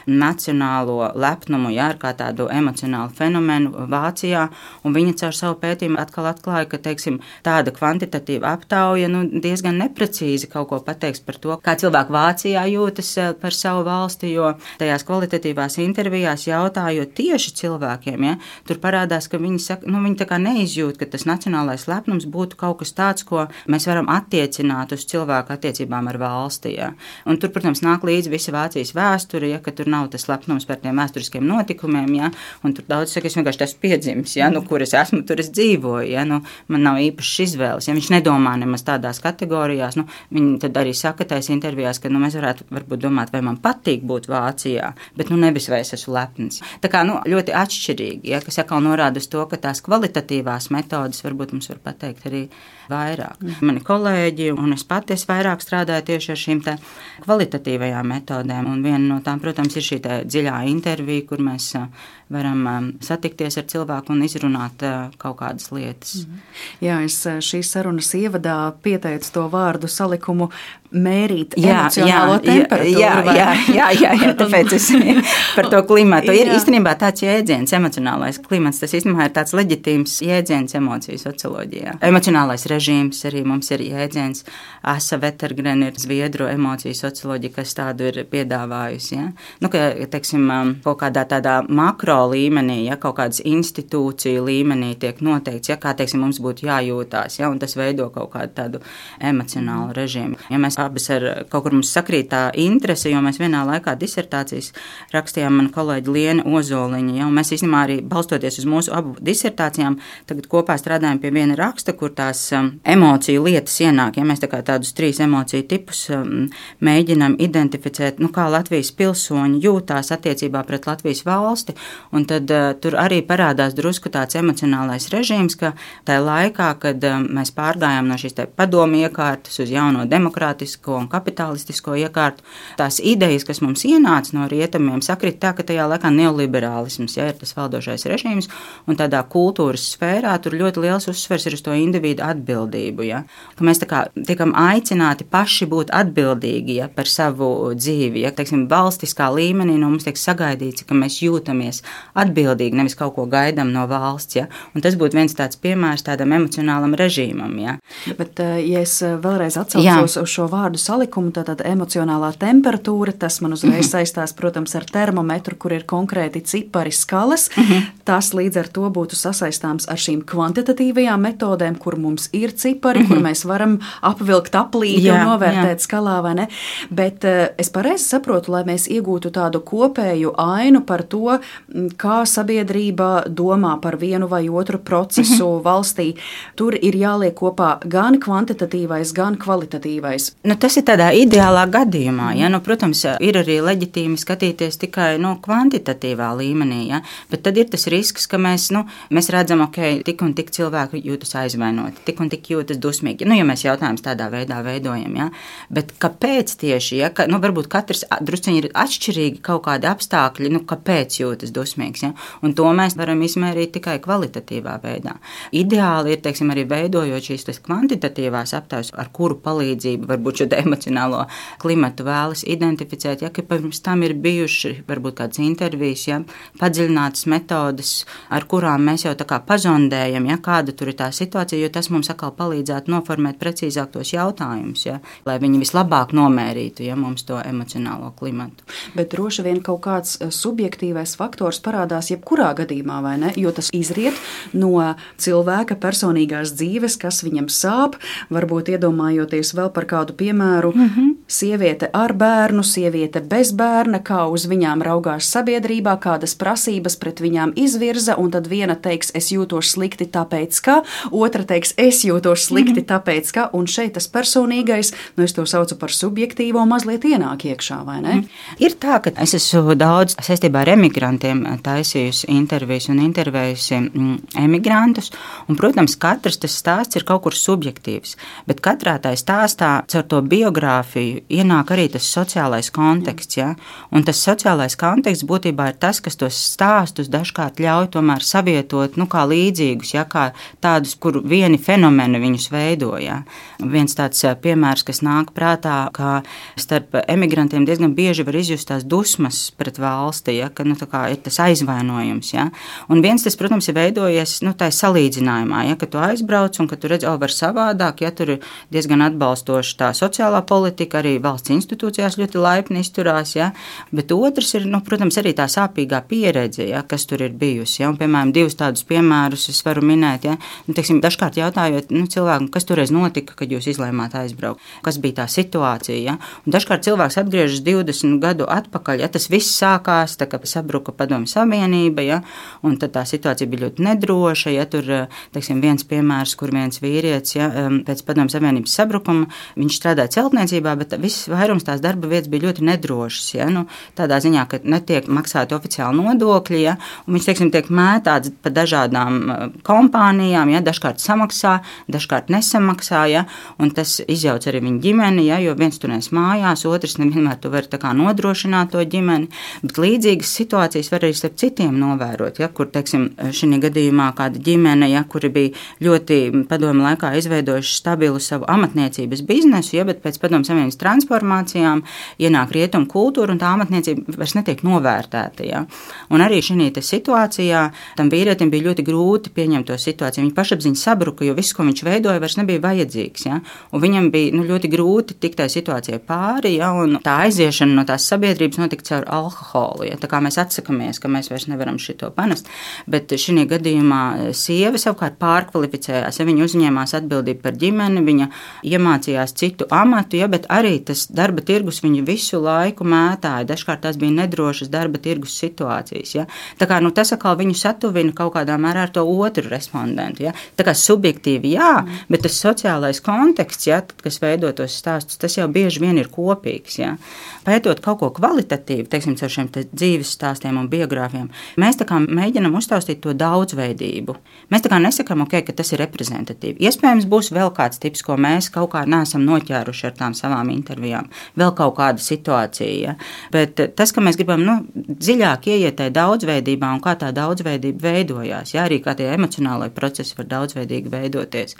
nacionālo lepnumu, ja, kā tādu emocionālu fenomenu Vācijā, un viņa caur savu pētījumu atkal atklāja, ka, teiksim, tāda kvantitatīva aptauja nu, diezgan neprecīzi kaut ko pateiks par to, kā cilvēki Vācijā jūtas eh, par savu valsti, jo tajās kvalitatīvās intervijās jautājot tieši cilvēkiem, ja, tur parādās, ka viņi, saka, nu, viņi neizjūt, ka tas nacionālais lepnums būtu kaut kas tāds, ko mēs varam attiecināt uz cilvēku attiecībām ar valsti. Ja. Un tur, protams, nāk līdzi visa Vācijas vēsture, ja, ka tur nav tas lepnums par tiem vēsturiskiem notikumiem, ja, un tur daudz saka, es vienkārši esmu piedzimis, ja, nu, kur es esmu, tur es dzīvoju, ja, nu, man nav īpašas izvēles, ja viņš nedomā nemaz tādās kategorijās, nu, viņi tad arī saka tais intervijās, ka, nu, mēs varētu varbūt domāt, vai man patīk būt Vācijā, bet, nu, nevis vai es esmu lepns. Tā kā, nu, ļoti atšķirīgi, ja, kas atkal norāda uz to, ka tās kvalitatīvās metodas varbūt mums var pateikt arī vairāk. Mm. Mani kolēģi un es pati es vairāk strādāju tieši ar šīm kvalitatīvajām metodēm. Un viena no tām, protams, ir šī dziļā intervija, kur mēs varam satikties ar cilvēku un izrunāt kaut kādas lietas. Mm. Jā, es šīs sarunas ievadā pieteicu to vārdu salikumu mērīt jā, emocionālo jā, temperatūru. Jā, vai? jā, jā, jā, jā, [LAUGHS] tāpēc es par to klimatu. Ir īstenībā tāds jēdziens, emocionālais klimats. Tas īstenībā ir tāds leģitīms jēdziens emociju socioloģijā. Emocionālais režīms arī mums ir jēdziens. Asa Vetergren ir Zviedru emociju socioloģija, kas tādu ir piedāvājusi. Ja? Nu, ka, teiksim, kaut kādā tādā makro līmenī, ja kaut kādas institūciju līmenī tiek noteikts, ja kā, teiksim, mums būtu jājūtās, ja, un tas veido kaut kādu tādu emocionālu režīmu. Ja mēs abas ar kaut kur mums sakrīt tā interese, jo mēs vienā laikā disertācijas rakstījām man kolēģi Liena Ozoliņa. Ja, mēs īstenībā arī balstoties uz mūsu abu disertācijām, tagad kopā strādājam pie viena raksta, kur tās um, emociju lietas ienāk. Ja mēs tā kā tādus trīs emociju tipus um, mēģinam identificēt, nu, kā Latvijas pilsoņi jūtās attiecībā pret Latvijas valsti, un tad uh, tur arī parādās drusku tāds emocionālais režīms, ka tajā laikā, kad um, mēs pārgājām no šīs padomu iekārtas uz jauno demokrātisku tautspolitisko un kapitalistisko iekārtu, tās idejas, kas mums ienāca no rietumiem, sakrit tā, ka tajā laikā neoliberālisms ja, ir tas valdošais režīms, un tādā kultūras sfērā tur ļoti liels uzsvers ir uz to individu atbildību. Ja, ka mēs kā, tiekam aicināti paši būt atbildīgi ja, par savu dzīvi. Ja, teiksim, valstiskā līmenī no mums tiek sagaidīts, ka mēs jūtamies atbildīgi, nevis kaut ko gaidām no valsts. Ja, un tas būtu viens tāds piemērs tādam emocionālam režīmam. Ja. Bet, eh, ja es eh, vēlreiz atcaucos uz šo vārdu salikumu, tad, tad emocionālā temperatūra, tas man uzreiz mm -hmm. saistās, protams, ar termometru, kur ir konkrēti cipari skalas. Mm -hmm. Tas līdz ar to būtu sasaistāms ar šīm kvantitatīvajām metodēm, kur mums ir cipari, mm -hmm. kur mhm. mēs varam apvilkt aplīti jā, un novērtēt jā. skalā, vai ne? Bet uh, es pareizi saprotu, lai mēs iegūtu tādu kopēju ainu par to, kā sabiedrība domā par vienu vai otru procesu mm -hmm. valstī. Tur ir jāliek kopā gan kvantitatīvais, gan kvalitatīvais. Nu, tas ir tādā ideālā gadījumā. Ja? Nu, protams, ir arī leģitīmi skatīties tikai nu, kvantitatīvā līmenī, ja? bet tad ir tas risks, ka mēs, nu, mēs redzam, ka okay, tik un tik cilvēki jūtas aizvainoti, tik un tik jūtas dusmīgi. Nu, ja mēs jautājumus tādā veidā veidojam, ja? bet kāpēc tieši, ja? ka, nu, varbūt katrs drusciņi ir atšķirīgi kaut kādi apstākļi, nu, kāpēc jūtas dusmīgs. Ja? Un to mēs varam izmērīt tikai kvalitatīvā veidā. Ideāli ir, teiksim, arī veidojot šīs kvantitatīvās aptaujas, ar kuru palīdzību varbūt šo emocionālo klimatu vēlas identificēt, ja pirms tam ir bijuši varbūt kādas intervijas, ja, padziļinātas metodas, ar kurām mēs jau tā kā pazondējam, ja, kāda tur ir tā situācija, jo tas mums atkal palīdzētu noformēt precīzāk tos jautājumus, ja, lai viņi vislabāk nomērītu ja, mums to emocionālo klimatu. Bet droši vien kaut kāds eh, subjektīvais faktors parādās jebkurā gadījumā, vai ne? Jo tas izriet no cilvēka personīgās dzīves, kas viņam sāp. Varbūt iedomājoties vēl par kādu piemēru, mm -hmm. Sieviete ar bērnu, sieviete bez bērna, kā uz viņām raugās sabiedrībā, kādas prasības pret viņām izvirza, un tad viena teiks, es jūtos slikti tāpēc, ka, otra teiks, es jūtos slikti -hmm. tāpēc, ka, un šeit tas personīgais, nu es to saucu par subjektīvo, mazliet ienāk iekšā, vai ne? Mm. Ir tā, ka es esmu daudz saistībā ar emigrantiem taisījusi intervijas un intervējusi mm, emigrantus, un, protams, katrs tas stāsts ir kaut kur subjektīvs, bet katrā tā stāstā caur to biogrāfiju ienāk arī tas sociālais konteksts. Ja? Un tas sociālais konteksts būtībā ir tas, kas tos stāstus dažkārt ļauj tomēr savietot nu, kā līdzīgus, ja? kā tādus, kur vieni fenomeni viņus veidoja. Viens tāds piemērs, kas nāk prātā, ka starp emigrantiem diezgan bieži var izjust tās dusmas pret valsti, ja? ka nu, ir tas aizvainojums. Ja? Un viens tas, protams, ir veidojies nu, tā salīdzinājumā, ja? ka tu aizbrauc un ka tu redz, oh, var savādāk, ja tur ir diezgan atbalstoša tā sociālā politika, arī valsts institūcijās ļoti laipni izturās. Ja? Bet otrs ir, nu, protams, arī tā sāpīgā pieredze, ja? kas tur ir bijusi. Ja? Un, piemēram, divus tādus piemērus es varu minēt. Ja? Nu, teiksim, dažkārt jautājot nu, cilvēkam, kas toreiz notika, kad jūs izlēmāt aizbraukt, kas bija tā situācija. Ja? Un dažkārt cilvēks atgriežas 20 gadu atpakaļ, ja tas viss sākās, tā kā sabruka padomju savienība, ja? un tad tā situācija bija ļoti nedroša. Ja? Tur, teiksim, viens piemērs, kur viens vīrietis ja, pēc padomju savienības sabrukuma viņš strādāja celtniecībā, bet viss vairums tās darba vietas bija ļoti nedrošas. Ja, nu, tādā ziņā, ka netiek maksāti oficiāli nodokļi, ja, un viņš teiksim, tiek mētāts pa dažādām kompānijām, ja, dažkārt samaksā, dažkārt nesamaksā, ja, un tas izjauc arī viņa ģimeni, ja, jo viens turēs mājās, otrs nevienmēr tu vari nodrošināt to ģimeni, bet līdzīgas situācijas var arī starp citiem novērot, ja, kur, teiksim, šī gadījumā kāda ģimene, ja, kuri bija ļoti padomu laikā izveidojuši stabilu savu amatniecības biznesu, ja, bet pēc padomu savienības transformācijām ienāk rietumu kultūra un tā amatniecība vairs netiek novērtēta. Ja. Un arī šī situācijā tam vīrietim bija ļoti grūti pieņemt to situāciju. Viņa pašapziņa sabruka, jo viss, ko viņš veidoja, vairs nebija vajadzīgs. Ja. Un viņam bija nu, ļoti grūti tikt tai situācijai pāri, ja, un tā aiziešana no tās sabiedrības notika caur alkoholu. Ja. Tā kā mēs atsakāmies, ka mēs vairs nevaram šo panest. Bet šī gadījumā sieva savukārt pārkvalificējās. Ja viņa uzņēmās atbildību par ģimeni, viņa iemācījās citu amatu, ja, bet arī arī tas darba tirgus viņu visu laiku mētāja. Dažkārt tās bija nedrošas darba tirgus situācijas. Ja? Tā kā, nu, tas atkal viņu satuvina kaut kādā mērā ar to otru respondentu. Ja? Tā kā subjektīvi jā, mm. bet tas sociālais konteksts, ja, kas veido tos stāstus, tas jau bieži vien ir kopīgs. Ja? Pētot kaut ko kvalitatīvu, teiksim, ar šiem te dzīves stāstiem un biogrāfiem, mēs mēģinām uztaustīt to daudzveidību. Mēs tā kā nesakām, okay, ka tas ir reprezentatīvi. Iespējams, būs vēl kāds tips, ko mēs kaut kā neesam noķēruši ar tām savām intervijām, vēl kaut kāda situācija. Ja? Bet tas, ka mēs gribam nu, dziļāk ieiet tajā daudzveidībā un kā tā daudzveidība veidojās, ja? arī kā tie emocionālai procesi var daudzveidīgi veidoties.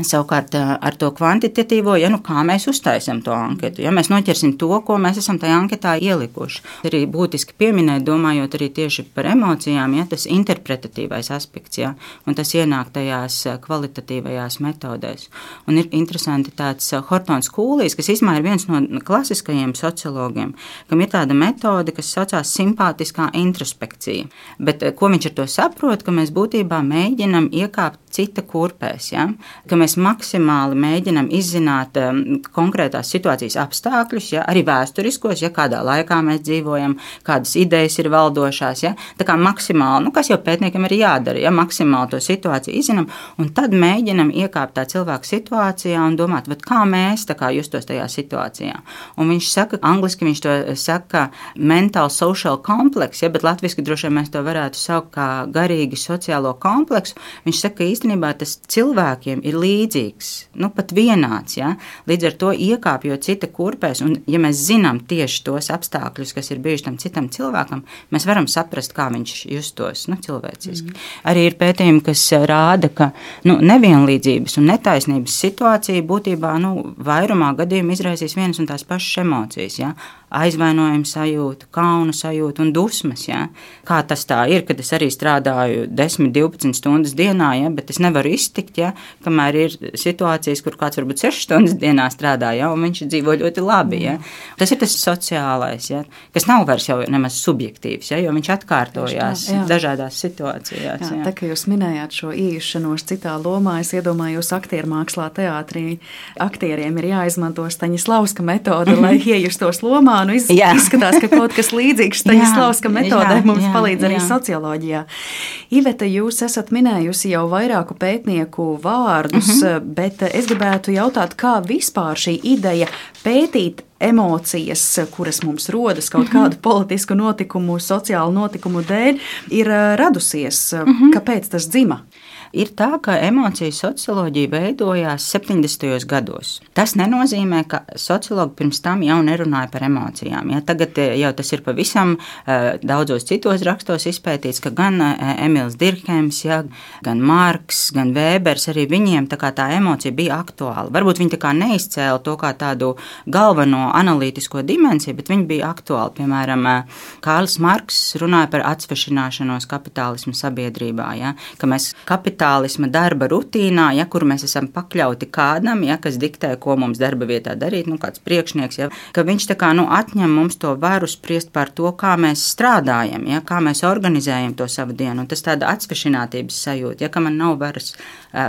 Savukārt ar to kvantitatīvo, ja nu kā mēs uztaisām to anketu, ja mēs noķersim to, ko mēs esam tajā anketā ielikuši. Arī būtiski pieminēt, domājot arī tieši par emocijām, ja tas interpretatīvais aspekts, ja, un tas ienāk tajās kvalitatīvajās metodēs. Un ir interesanti tāds Hortons Kūlijs, kas īstenībā ir viens no klasiskajiem sociologiem, kam ir tāda metode, kas saucās simpātiskā introspekcija. Bet ko viņš ar to saprot, ka mēs būtībā mēģinam iekāpt cita kurpēs, ja? ka mēs maksimāli mēģinam izzināt um, konkrētās situācijas apstākļus, ja? arī vēsturiskos, ja kādā laikā mēs dzīvojam, kādas idejas ir valdošās. Ja? Tā kā maksimāli, nu, kas jau pētniekam ir jādara, ja maksimāli to situāciju izzinām, un tad mēģinam iekāpt tā cilvēka situācijā un domāt, kā mēs kā justos tajā situācijā. Un viņš saka, angliski viņš to saka, mental social kompleks, ja? bet latviešu droši vien mēs to varētu saukt kā garīgi sociālo kompleksu. Viņš saka, ka īstenībā tas cilvēkiem ir līdzīgs, nu pat vienāds. Ja? Līdz ar to iekāpjot cita kurpēs, un ja mēs zinām tieši tos apstākļus, kas ir bijuši tam citam cilvēkam, mēs varam saprast, kā viņš justos nu, cilvēciski. Mm. Arī ir pētījumi, kas rāda, ka nu, nevienlīdzības un netaisnības situācija būtībā nu, vairumā gadījumā izraisīs vienas un tās pašas emocijas. Ja? Aizvainojuma sajūtu, kauna sajūtu un dusmas. Ja? Kā tas tā ir, kad es arī strādāju 10, 12 stundas dienā, ja? bet es nevaru iztikt, ja? kamēr ir situācijas, kur kāds varbūt 6 stundas dienā strādā, ja? un viņš dzīvo ļoti labi. Ja? Tas ir tas sociālais, ja? kas nav vairs jau nemaz subjektīvs, ja? jo viņš atkārtojās tā, jā. dažādās situācijās. Jā, jā. Tā kā jūs minējāt šo īšanos citā lomā, es iedomājos aktieru mākslā, teātrī. Aktieriem ir jāizmanto Staņislavska metode, lai [LAUGHS] iejustos lomā nu, iz, jā. izskatās, ka kaut kas līdzīgs [LAUGHS] Staņislavska metodē jā, mums jā, palīdz jā. arī socioloģijā. Iveta, jūs esat minējusi jau vairāku pētnieku vārdus, mhm. -huh. bet es gribētu jautāt, kā vispār šī ideja pētīt emocijas, kuras mums rodas kaut mhm. kādu politisku notikumu, sociālu notikumu dēļ, ir radusies. Uh -huh. Kāpēc tas dzima? Ir tā, ka emociju socioloģija veidojās 70. gados. Tas nenozīmē, ka sociologi pirms tam jau nerunāja par emocijām. Ja? Tagad eh, jau tas ir pavisam uh, daudzos citos rakstos izpētīts, ka gan uh, Emīls Dirkhems, ja, gan Marks, gan Vēbers, arī viņiem tā, tā emocija bija aktuāla. Varbūt viņi tā neizcēla to kā tādu galveno analītisko dimensiju, bet viņi bija aktuāli. Piemēram, Kārlis Marks runāja par atsvešināšanos kapitālismu sabiedrībā, ja? ka mēs kapitālismu kapitālisma darba rutīnā, ja, kur mēs esam pakļauti kādam, ja, kas diktē, ko mums darba vietā darīt, nu, kāds priekšnieks, ja, ka viņš kā, nu, atņem mums to varu spriest par to, kā mēs strādājam, ja, kā mēs organizējam to savu dienu. Un tas tāda atsvešinātības sajūta, ja, ka man nav varas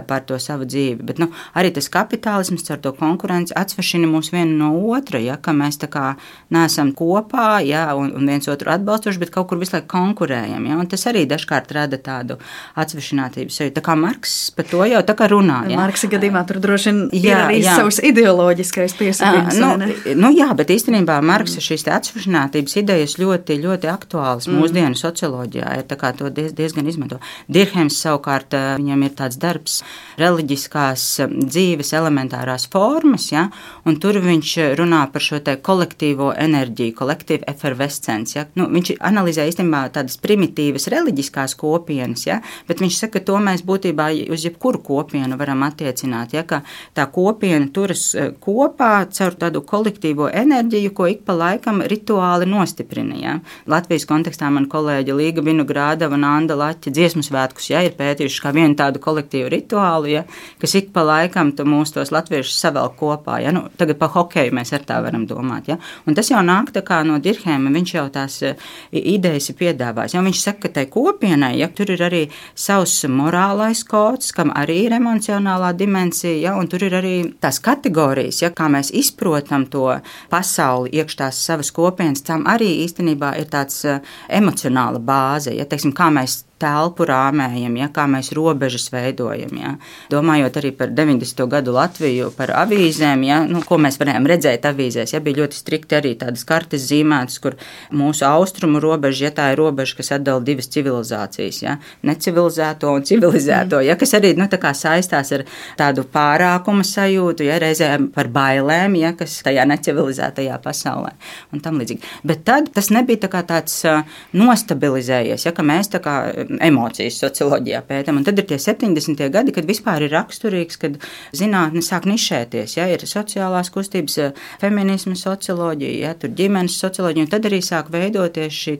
par to savu dzīvi. Bet nu, arī tas kapitālisms ar to konkurenci atsvešina mūs vienu no otra, ja, ka mēs tā kā neesam kopā ja, un, un viens otru atbalstoši, bet kaut kur visu laiku konkurējam. Ja, tas arī dažkārt rada tādu atsvešinātības sajūtu. Tā kā Marks par to jau tā kā runā. Ja. Marksa gadījumā tur droši vien jā, ir arī jā. savs ideoloģiskais piesakījums. Nu, nu, jā, bet īstenībā Marksa šīs atsvešinātības idejas ļoti, ļoti aktuālas mm. mūsdienu socioloģijā. Ir tā kā to diez, diezgan izmanto. Dirhems savukārt viņam ir tāds darbs reliģiskās um, dzīves elementārās formas, ja, un tur viņš runā par šo kolektīvo enerģiju, kolektīvu efervescenci. Ja. Nu, viņš analizē īstenībā tādas primitīvas reliģiskās kopienas, ja, bet viņš saka, ka to mēs būtībā uz jebkuru kopienu varam attiecināt, ja, tā kopiena turas uh, kopā caur tādu kolektīvo enerģiju, ko ik pa laikam rituāli nostiprina. Ja. Latvijas kontekstā man kolēģi Līga Vinogrādava un Anda Laķa dziesmu svētkus ja, ir pētījuši kā vienu tādu kolektīvu rituālu, ja, kas ik pa laikam mūs tos latviešus savelk kopā. Ja. Nu, tagad par hokeju mēs ar tā varam domāt. Ja. Un tas jau nāk no Dirhēma, viņš jau tās e, idejas ir piedāvājis. Ja. Viņš saka, ka tai kopienai, ja tur ir arī savs morāls sociālais kods, kam arī ir emocionālā dimensija, ja, un tur ir arī tās kategorijas, ja, kā mēs izprotam to pasauli iekš tās savas kopienas, tam arī īstenībā ir tāds eh, emocionāla bāze, ja, teiksim, kā mēs telpu rāmējam, ja, kā mēs robežas veidojam. Ja. Domājot arī par 90. gadu Latviju, par avīzēm, ja, nu, ko mēs varējām redzēt avīzēs. Ja, bija ļoti strikti arī tādas kartes zīmētas, kur mūsu austrumu robeža, ja tā ir robeža, kas atdala divas civilizācijas, ja, necivilizēto un civilizēto, ja, kas arī nu, saistās ar tādu pārākuma sajūtu, ja, reizēm par bailēm, ja, kas tajā necivilizētajā pasaulē un tam līdzīgi. Bet tad tas nebija tā tāds nostabilizējies, ja, ka mēs tā kā emocijas socioloģijā pētām. Un tad ir tie 70. gadi, kad vispār ir raksturīgs, kad zinātne sāk nišēties. Ja, ir sociālās kustības, feminisma socioloģija, ja, tur ģimenes socioloģija, un tad arī sāk veidoties šī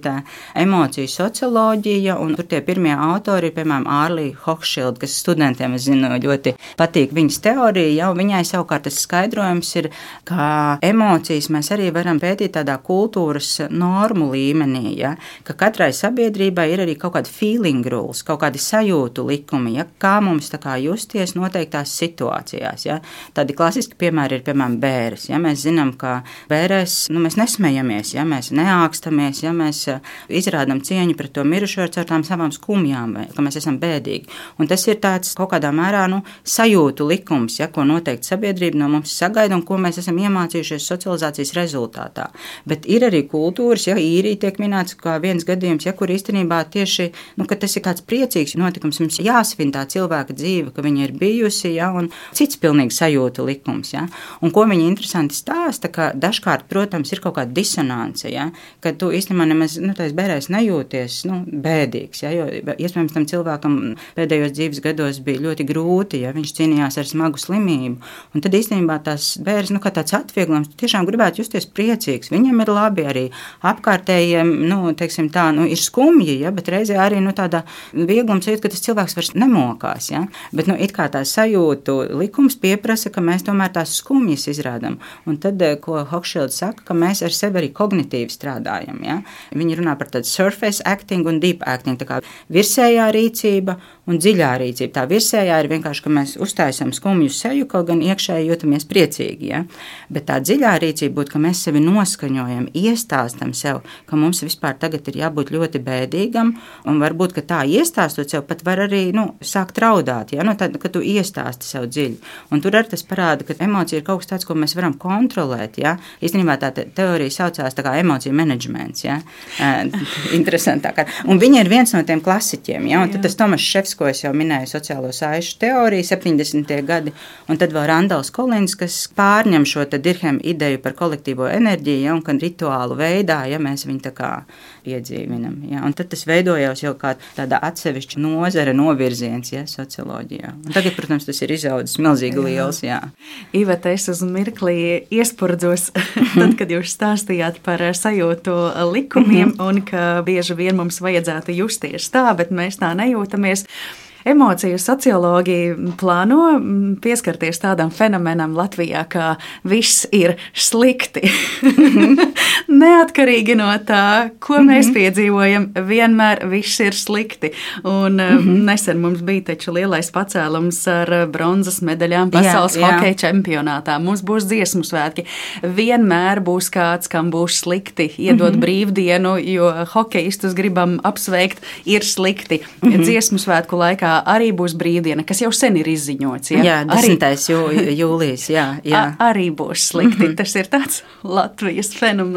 emociju socioloģija. Un tur tie pirmie autori ir, piemēram, Ārlija Hochschild, kas studentiem, es zinu, ļoti patīk viņas teorija. Ja, viņai savukārt tas skaidrojums ir, ka emocijas mēs arī varam pētīt tādā kultūras normu līmenī, ja, ka katrai sabiedrībai ir arī kaut kāda fīla feeling rules, kaut kādi sajūtu likumi, ja, kā mums kā justies noteiktās situācijās. Ja. Tādi klasiski piemēri ir, piemēram, bērns. Ja. Mēs zinām, ka bērēs nu, mēs nesmējamies, ja mēs neākstamies, ja mēs eh, izrādām cieņu pret to mirušo ar tām savām skumjām, vai ka mēs esam bēdīgi. Un tas ir tāds kaut kādā mērā nu, sajūtu likums, ja, ko noteikti sabiedrība no mums sagaida un ko mēs esam iemācījušies socializācijas rezultātā. Bet ir arī kultūras, ja īrija tiek minēts kā viens gadījums, ja, kur īstenībā tieši nu, ka tas ir tāds priecīgs notikums. Mums jāsvin tā cilvēka dzīve, ka viņa ir bijusi, ja, un cits pilnīgi sajūta likums. Ja. Un ko viņa interesanti stāsta, ka dažkārt, protams, ir kaut kāda disonance, ja, ka tu īstenībā nemaz nu, bērēs nejūties nu, bēdīgs. Ja, jo iespējams tam cilvēkam pēdējos dzīves gados bija ļoti grūti, ja viņš cīnījās ar smagu slimību. Un tad īstenībā tas bērns, nu, kā tāds atvieglojums, tiešām gribētu justies priecīgs. Viņam ir labi arī apkārtējiem, nu, teiksim tā, nu, ir skumji, ja, bet reizē arī nu, tāda viegluma sajūta, ka tas cilvēks vairs nemokās. Ja? Bet nu, it kā tā sajūtu likums pieprasa, ka mēs tomēr tās skumjas izrādām. Un tad, eh, ko Hokšilds saka, ka mēs ar sevi arī kognitīvi strādājam. Ja? Viņi runā par tādu surface acting un deep acting, tā kā virsējā rīcība un dziļā rīcība. Tā virsējā ir vienkārši, ka mēs uztaisām skumju seju, kaut gan iekšēji jūtamies priecīgi. Ja? Bet tā dziļā rīcība būtu, ka mēs sevi noskaņojam, iestāstam sev, ka mums vispār tagad ir jābūt ļoti bēdīgam, un varbūt, ka tā iestāstot sev, pat var arī nu, sākt raudāt, ja? nu, tad, kad tu iestāsti sev dziļi. Un tur arī tas parāda, ka emocija ir kaut kas tāds, ko mēs varam kontrolēt. Ja? Īstenībā tā te teorija saucās kā emociju menedžments. Ja? Interesantāk. Un viņa ir viens no tiem klasiķiem. Ja? Un tad tas Tomas Šefs ko es jau minēju, sociālo saišu teoriju, 70. gadi, un tad vēl Randals Kolins, kas pārņem šo Dirhema ideju par kolektīvo enerģiju, ja, un gan rituālu veidā, ja mēs viņu tā kā iedzīvinam. Ja, un tad tas veidojās jau kā tāda atsevišķa nozara novirziens, ja, socioloģijā. Un tagad, protams, tas ir izaudzis milzīgi liels, jā. Iveta, es uz mirklī iespurdzos, [LAUGHS] tad, kad jūs stāstījāt par sajūtu likumiem, mhm. un ka bieži vien mums vajadzētu justies tā, bet mēs tā nejūtamies. Emociju sociologi plāno mm, pieskarties tādam fenomenam Latvijā, kā viss ir slikti. [LAUGHS] Neatkarīgi no tā, ko mhm. mēs piedzīvojam, vienmēr viss ir slikti. Un mm -hmm. nesen mums bija taču lielais pacēlums ar bronzas medaļām pasaules jā, jā. hokeja čempionātā. Mums būs dziesmu svētki. Vienmēr būs kāds, kam būs slikti, iedot mm -hmm. brīvdienu, jo hokeistus gribam apsveikt, ir slikti. Mm -hmm. Dziesmu svētku laikā arī būs brīvdiena, kas jau sen ir izziņots. Ja? Jā, 10. Arī, jūlijas, jā. jā. A, arī būs slikti. Mm -hmm. Tas ir tāds Latvijas fenomens.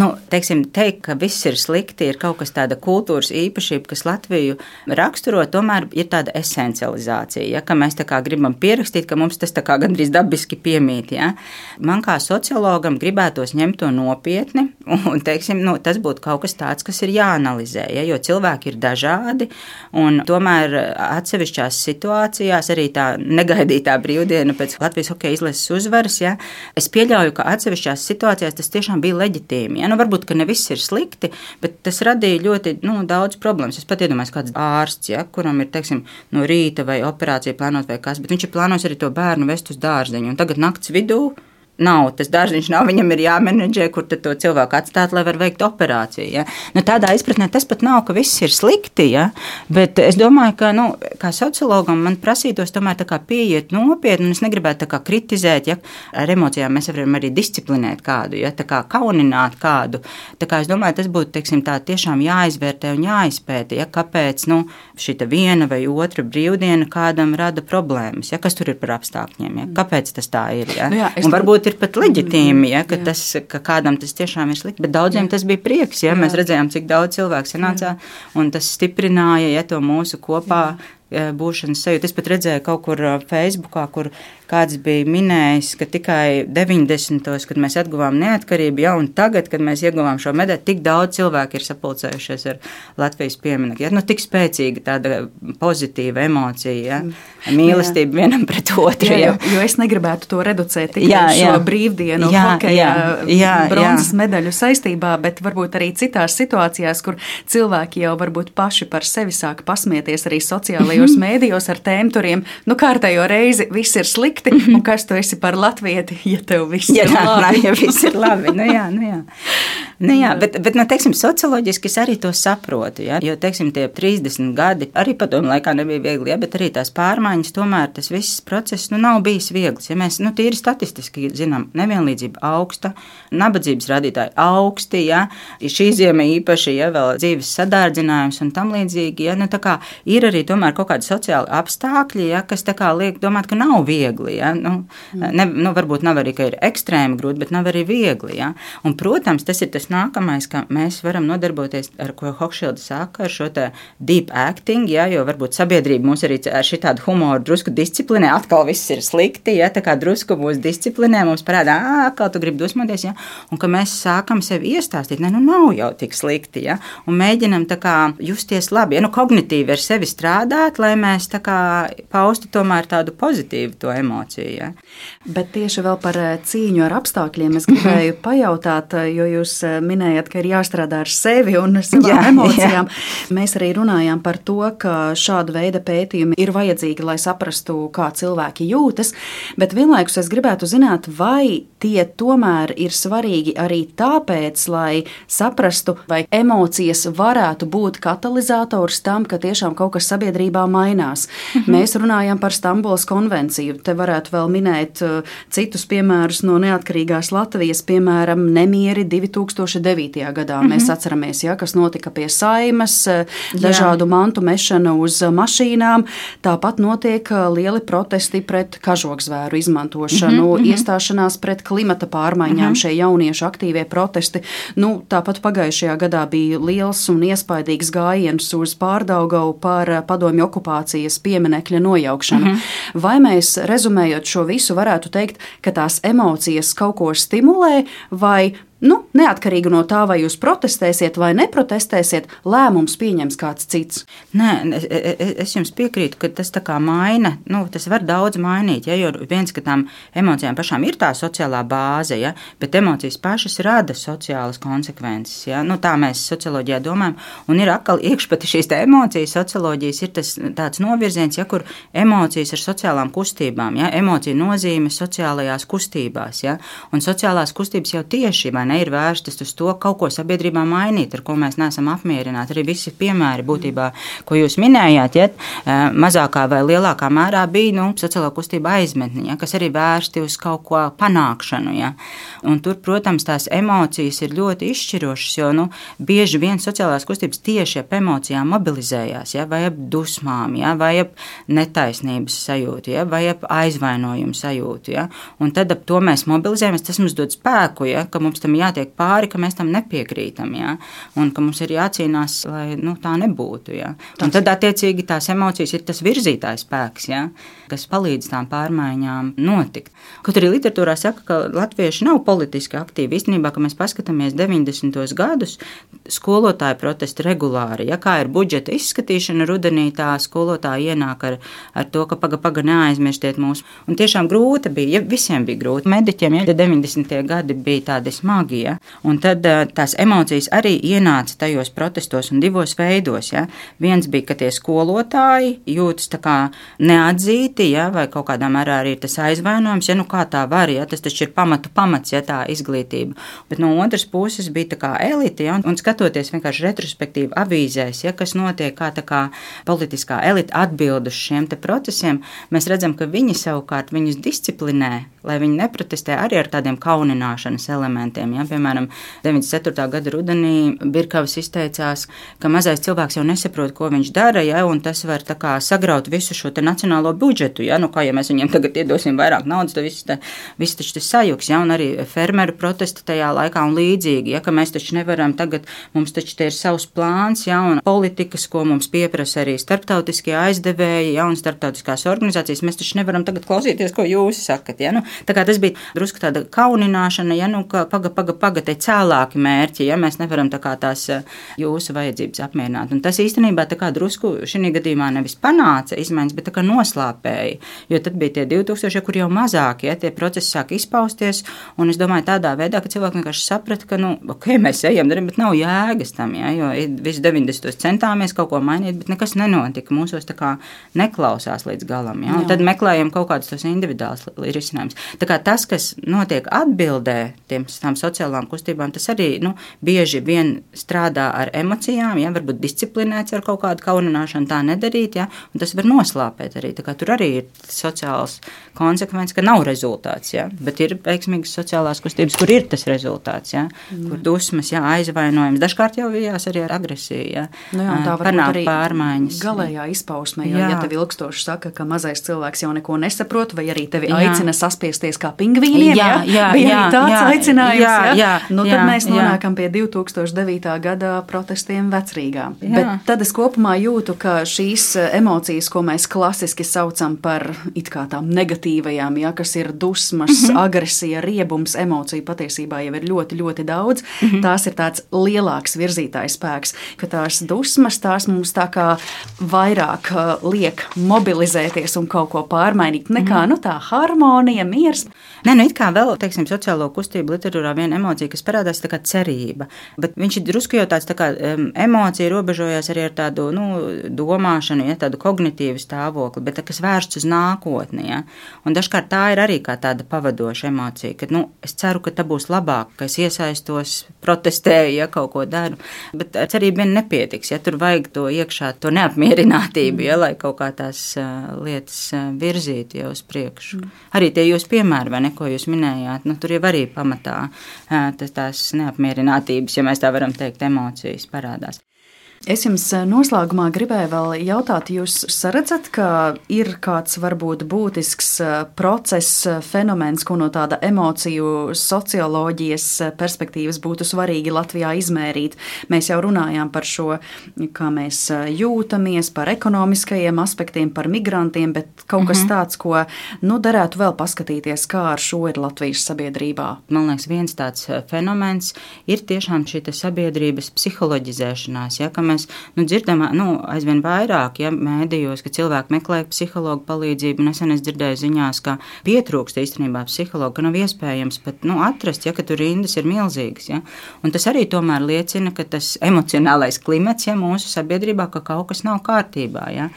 Nu, teiksim, teikt, ka viss ir slikti, ir kaut kas tāda kultūras īpašība, kas Latviju raksturo, tomēr ir tāda esencializācija, ja, ka mēs tā kā gribam pierakstīt, ka mums tas tā kā gandrīz dabiski piemīt. Ja. Man kā sociologam gribētos ņemt to nopietni, un, teiksim, nu, tas būtu kaut kas tāds, kas ir jāanalizē, ja, jo cilvēki ir dažādi, un tomēr atsevišķās situācijās, arī tā negaidītā brīvdiena pēc Latvijas hokeja izlases uzvaras, ja, es pieļauju, ka atsevišķās situācijās tas tiešām bija leģitīmi. Ja. Nu, varbūt, ka ne viss ir slikti, bet tas radīja ļoti nu, daudz problēmas. Es pat iedomājos, kāds ārsts, ja, kuram ir teiksim, no rīta vai operācija plānot vai kas, bet viņš ir plānojis arī to bērnu vest uz dārzeņu. Un tagad naktas vidū nav, tas dārziņš nav, viņam ir jāmenedžē, kur to cilvēku atstāt, lai var veikt operāciju. Ja? Nu, tādā izpratnē tas pat nav, ka viss ir slikti, ja? bet es domāju, ka, nu, kā sociologam, man prasītos tomēr pieiet nopietni, un es negribētu kritizēt, ja ar emocijām mēs varam arī disciplinēt kādu, ja tā kā kaunināt kādu. Tā kā es domāju, tas būtu, teiksim, tā tiešām jāizvērtē un jāizpēta, ja kāpēc, nu, šī viena vai otra brīvdiena kādam rada problēmas, ja kas tur ir par apstākļiem, ja kāpēc tas tā ir, ja. Nu jā, un varbūt ir pat leģitīmi, ja, ka, jā. tas, ka kādam tas tiešām ir slikti, bet daudziem jā. tas bija prieks, ja jā. mēs redzējām, cik daudz cilvēku sanācā, un tas stiprināja, ja to mūsu kopā jā būšanas sajūta. Es pat redzēju kaut kur Facebookā, kur kāds bija minējis, ka tikai 90. gados, kad mēs atguvām neatkarību, jau tagad, kad mēs ieguvām šo medaļu, tik daudz cilvēku ir sapulcējušies ar Latvijas pieminiektu. Ja? Nu, tik spēcīga tāda pozitīva emocija, ja? mīlestība jā. vienam pret otru. Jā, jo, jo es negribētu to reducēt tikai jā, jā. šo brīvdienu, jā, hokeja, jā, jā, bronzas jā. medaļu saistībā, bet varbūt arī citās situācijās, kur cilvēki jau varbūt paši par sevi sāk pasmieties arī sociālajos mēdījos ar tēmturiem. Nu, kārtējo reizi viss ir slikti slikti, un kas tu esi par latvieti, [LAUGHS] ja tev viss ja ir tā, labi. Ja viss ir labi, nu jā, nu jā. Nu jā, bet, bet nu, teiksim, socioloģiski es arī to saprotu. Ja? Jo teiksim, tie 30 gadi arī padomu laikā nebija viegli, ja? bet arī tās pārmaiņas, tomēr tas viss process nu, nav bijis viegls. Ja mēs nu, tīri statistiski zinām, nevienlīdzība augsta, nabadzības rādītāji augsti, ja? šī ziema īpaši ja, vēl dzīves sadārdzinājums un tam līdzīgi. Ja? Nu, ir arī tomēr kaut kādi sociāli apstākļi, ja? kas liek domāt, ka nav viegli. Ja? Nu, ne, nu, varbūt nav arī, ka ir ekstrēmi grūti, bet nav arī viegli. Ja? Un, protams, tas ir tas nākamais, ka mēs varam nodarboties ar ko Hokšilda saka, ar šo deep acting, ja, jo varbūt sabiedrība mūs arī ar šī tādu humoru drusku disciplinē, atkal viss ir slikti, ja, tā kā drusku mūs disciplinē, mums parādā, kā tu gribi dusmoties, ja, un ka mēs sākam sev iestāstīt, ne, nu nav jau tik slikti, ja, un mēģinam tā kā justies labi, ja, nu kognitīvi ar sevi strādāt, lai mēs tā kā paustu tomēr tādu pozitīvu to emociju, ja. Bet tieši vēl par eh, cīņu ar apstākļiem es gribēju [LAUGHS] pajautāt, eh, jo jūs eh, minējat, ka ir jāstrādā ar sevi un [LAUGHS] savām jā, emocijām. Jā. Mēs arī runājām par to, ka šāda veida pētījumi ir vajadzīgi, lai saprastu, kā cilvēki jūtas. Bet vienlaikus es gribētu zināt, vai tie tomēr ir svarīgi arī tāpēc, lai saprastu, vai emocijas varētu būt katalizators tam, ka tiešām kaut kas sabiedrībā mainās. Mhm. Mēs runājam par Stambulas konvenciju. Te varētu vēl minēt uh, citus piemērus no neatkarīgās Latvijas, piemēram, nemieri 2009. gadā. -hmm. Mēs atceramies, ja, kas notika pie saimas, uh, dažādu Jā. mantu mešana uz mašīnām. Tāpat notiek uh, lieli protesti pret kažokzvēru izmantošanu, mm -hmm. iestāšanās pret klimata pārmaiņām, mm -hmm. šie jauniešu aktīvie protesti. Nu, tāpat pagājušajā gadā bija liels un iespaidīgs gājiens uz pārdaugavu par padomju okupācijas pieminekļa nojaukšanu. Mm -hmm. Vai mēs, rezumējot šo visu, varētu teikt, ka tās emocijas kaut ko stimulē, vai Nu, neatkarīgi no tā, vai jūs protestēsiet vai neprotestēsiet, lēmums pieņems kāds cits. Nē, es, es jums piekrītu, ka tas tā kā maina, nu, tas var daudz mainīt. Ja, jo viens, ka tām emocijām pašām ir tā sociālā bāze, ja, bet emocijas pašas rada sociālas konsekvences. Ja. Nu, tā mēs socioloģijā domājam. Un ir atkal iekšpati šīs emocijas, socioloģijas ir tas tāds novirziens, ja, kur emocijas ir sociālām kustībām, ja, emocija nozīme sociālajās kustībās. Ja, un sociālās kustības jau tieši vai ne ir vērstas uz to kaut ko sabiedrībā mainīt, ar ko mēs neesam apmierināti. Arī visi piemēri būtībā, ko jūs minējāt, ja, mazākā vai lielākā mērā bija nu, sociālā kustība aizmetni, ja, kas arī vērsti uz kaut ko panākšanu. Ja. Un tur, protams, tās emocijas ir ļoti izšķirošas, jo nu, bieži vien sociālās kustības tieši ap emocijām mobilizējās, ja, vai ap dusmām, ja, vai ap netaisnības sajūtu, ja, vai ap aizvainojumu sajūtu. Ja. Un tad ap to mēs mobilizējamies, tas mums dod spēku, ja, ka mums tam jātiek pāri, ka mēs tam nepiekrītam, ja? un ka mums ir jācīnās, lai nu, tā nebūtu. Ja? Un tad, attiecīgi, tās emocijas ir tas virzītājs spēks, ja? kas palīdz tām pārmaiņām notikt. Kaut arī literatūrā saka, ka latvieši nav politiski aktīvi. Īstenībā, kad mēs paskatāmies 90. gadus, skolotāju protesti regulāri, ja kā ir budžeta izskatīšana rudenī, tā skolotāji ienāk ar, ar to, ka paga, paga neaizmirstiet mūs. Un tiešām grūti bija, ja visiem bija grūti. Mediķiem, ja 90. gadi bija tādi smagi smagi. Ja? Un tad tās emocijas arī ienāca tajos protestos un divos veidos. Ja? Viens bija, ka tie skolotāji jūtas neatzīti, ja? vai kaut kādā mērā arī ir tas aizvainojums, ja nu kā tā var, ja tas taču ir pamatu pamats, ja tā izglītība. Bet no otras puses bija tā kā elite, ja? un skatoties vienkārši retrospektīvi avīzēs, ja? kas notiek, kā tā kā politiskā elite atbild uz šiem procesiem, mēs redzam, ka viņi savukārt viņus disciplinē, lai viņi neprotestē arī ar tādiem kaunināšanas elementiem. Ja? Piemēram, 94. gada rudenī Birkavs izteicās, ka mazais cilvēks jau nesaprot, ko viņš dara, ja? un tas var kā, sagraut visu šo nacionālo budžetu. Ja? Nu, kā ja mēs viņiem tagad iedosim vairāk naudas, tad viss, te, viss taču tas sajuks, ja? un arī fermeru protesti tajā laikā un līdzīgi, ja? ka mēs taču nevaram tagad, mums taču ir savs plāns, ja? un politikas, ko mums pieprasa arī starptautiskie aizdevēji, ja? un starptautiskās organizācijas, mēs taču nevaram tagad klausīties, ko jūs sakat. Ja? Nu, tas bija drusku tāda kaunināšana, ja nu, ka paga, paga, paga, te cēlāki mērķi, ja mēs nevaram tā kā tās eh, jūsu vajadzības apmierināt. Un tas īstenībā tā kā drusku šī gadījumā nevis panāca izmaiņas, bet tā kā noslāpēja. Jo tad bija tie 2000, kur jau mazāk, ja tie procesi sāk izpausties. Un es domāju, tādā veidā, ka cilvēki vienkārši saprata, ka, nu, ok, mēs ejam, darām, bet nav jēgas tam, ja, jo visu 90. centāmies kaut ko mainīt, bet nekas nenotika. Mūsos tā kā neklausās līdz galam. Ja? Tad meklējam kaut kādus tos individuālus risinājumus. Tas, kas notiek atbildē tiem, tām sociālām kustībām, tas arī nu, bieži vien strādā ar emocijām, ja? varbūt disciplinēts ar kaut kādu kaunināšanu, tā nedarīt, ja? un tas var noslāpēt arī. Tur arī ir sociāls konsekvences, ka nav rezultāts, ja? bet ir veiksmīgas sociālās kustības, kur ir tas rezultāts, ja? mm. kur dusmas, ja? aizvainojums, dažkārt jau vijās arī ar agresiju. Ja? Nu jā, tā var arī pārmaiņas. Galējā izpausmē, ja, ja tev ilgstoši saka, ka mazais cilvēks jau neko nesaprot, vai arī tevi jā. aicina saspiesties kā pingvīniem, jā, jā, jā, jā, tāds jā, aicinājums, jā, jā, jā, nu, tad jā, mēs nonākam jā. pie 2009. gada protestiem vecrīgā. Jā. Bet tad es kopumā jūtu, ka šīs emocijas, ko mēs klasiski saucam par it kā tām negatīvajām, ja, kas ir dusmas, mm -hmm. agresija, riebums, emociju patiesībā jau ir ļoti, ļoti daudz, mm -hmm. tās ir tāds lielāks virzītājs spēks, ka tās dusmas, tās mums tā kā vairāk uh, liek mobilizēties un kaut ko pārmainīt, nekā mm. nu, tā harmonija, miers. Nē, nu, it kā vēl, teiksim, sociālo kustību literatūrā viena emocija, kas parādās, kā cerība. Bet viņš ir drusku jau tāds, tā kā um, emocija robežojas arī ar tādu, nu, domāšanu, ja tādu kognitīvu stāvokli, bet tā, kas vērsts uz nākotni, ja. Un dažkārt tā ir arī tāda pavadoša emocija, ka, nu, es ceru, ka tā būs labāk, ka es iesaistos, protestēju, ja kaut ko daru. Bet cerība vien nepietiks, ja tur vajag to iekšā, to neapmierinātību, ja, lai kaut kā tās uh, lietas uh, virzītu jau uz priekšu. Mm. Arī tie jūs piemēri, vai ne, ko jūs minējāt, nu, tur jau arī pamatā tas, tās neapmierinātības, ja mēs tā varam teikt, emocijas parādās. Es jums eh, noslēgumā gribēju vēl jautāt, jūs redzat, ka ir kāds varbūt būtisks eh, process, eh, fenomens, ko no tāda emociju socioloģijas perspektīvas būtu svarīgi Latvijā izmērīt. Mēs jau runājām par šo, kā mēs jūtamies, par ekonomiskajiem aspektiem, par migrantiem, bet kaut kas mm -hmm. tāds, ko nu, derētu vēl paskatīties, kā ar šo ir Latvijas sabiedrībā. Man liekas, viens tāds fenomens ir tiešām šī sabiedrības psiholoģizēšanās. Ja, mēs nu, dzirdam nu, aizvien vairāk, ja mēdījos, ka cilvēki meklē psihologu palīdzību. Nesen es dzirdēju ziņās, ka pietrūkst īstenībā psihologa, ka nav iespējams pat nu, atrast, ja tur rindas ir milzīgas. Ja? Un tas arī tomēr liecina, ka tas emocionālais klimats ja, mūsu sabiedrībā, ka kaut kas nav kārtībā. Ja?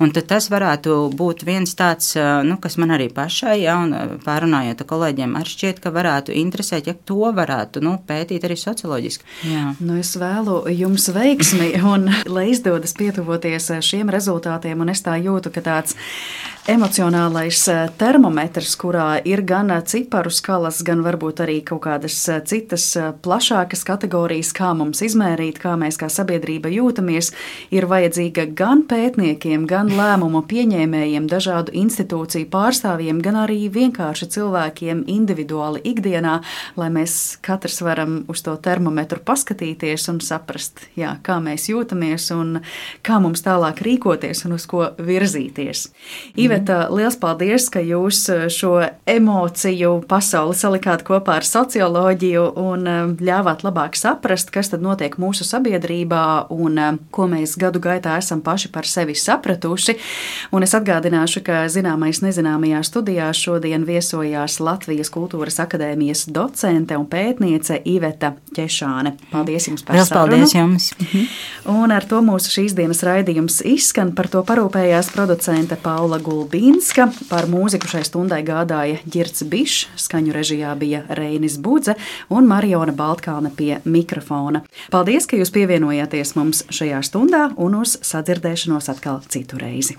Un tas varētu būt viens tāds, nu, kas man arī pašai, ja, un pārunājot ar kolēģiem, arī šķiet, ka varētu interesēt, ja to varētu nu, pētīt arī socioloģiski. Jā. Nu, es vēlu jums veiksmi [LAUGHS] un lai izdodas pietuvoties šiem rezultātiem, un es tā jūtu, ka tāds emocionālais termometrs, kurā ir gan ciparu skalas, gan varbūt arī kaut kādas citas plašākas kategorijas, kā mums izmērīt, kā mēs kā sabiedrība jūtamies, ir vajadzīga gan pētniekiem, gan lēmumu pieņēmējiem, dažādu institūciju pārstāvjiem, gan arī vienkārši cilvēkiem individuāli ikdienā, lai mēs katrs varam uz to termometru paskatīties un saprast, jā, kā mēs jūtamies un kā mums tālāk rīkoties un uz ko virzīties. Ivet, Bet liels paldies, ka jūs šo emociju pasauli salikāt kopā ar socioloģiju un ļāvāt labāk saprast, kas tad notiek mūsu sabiedrībā un ko mēs gadu gaitā esam paši par sevi sapratuši izskanējuši. Un es atgādināšu, ka zināmais nezināmajā studijā šodien viesojās Latvijas Kultūras akadēmijas docente un pētniece Iveta Ķešāne. Paldies jums par Liels sarunu. paldies jums! Un ar to mūsu šīs dienas raidījums izskan. Par to parūpējās producente Paula Gulbīnska. Par mūziku šai stundai gādāja Girts Bišs, skaņu režijā bija Reinis Budze un Mariona Baltkalne pie mikrofona. Paldies, ka jūs pievienojāties mums šajā stundā un uz sadzirdēšanos atkal citu reizi.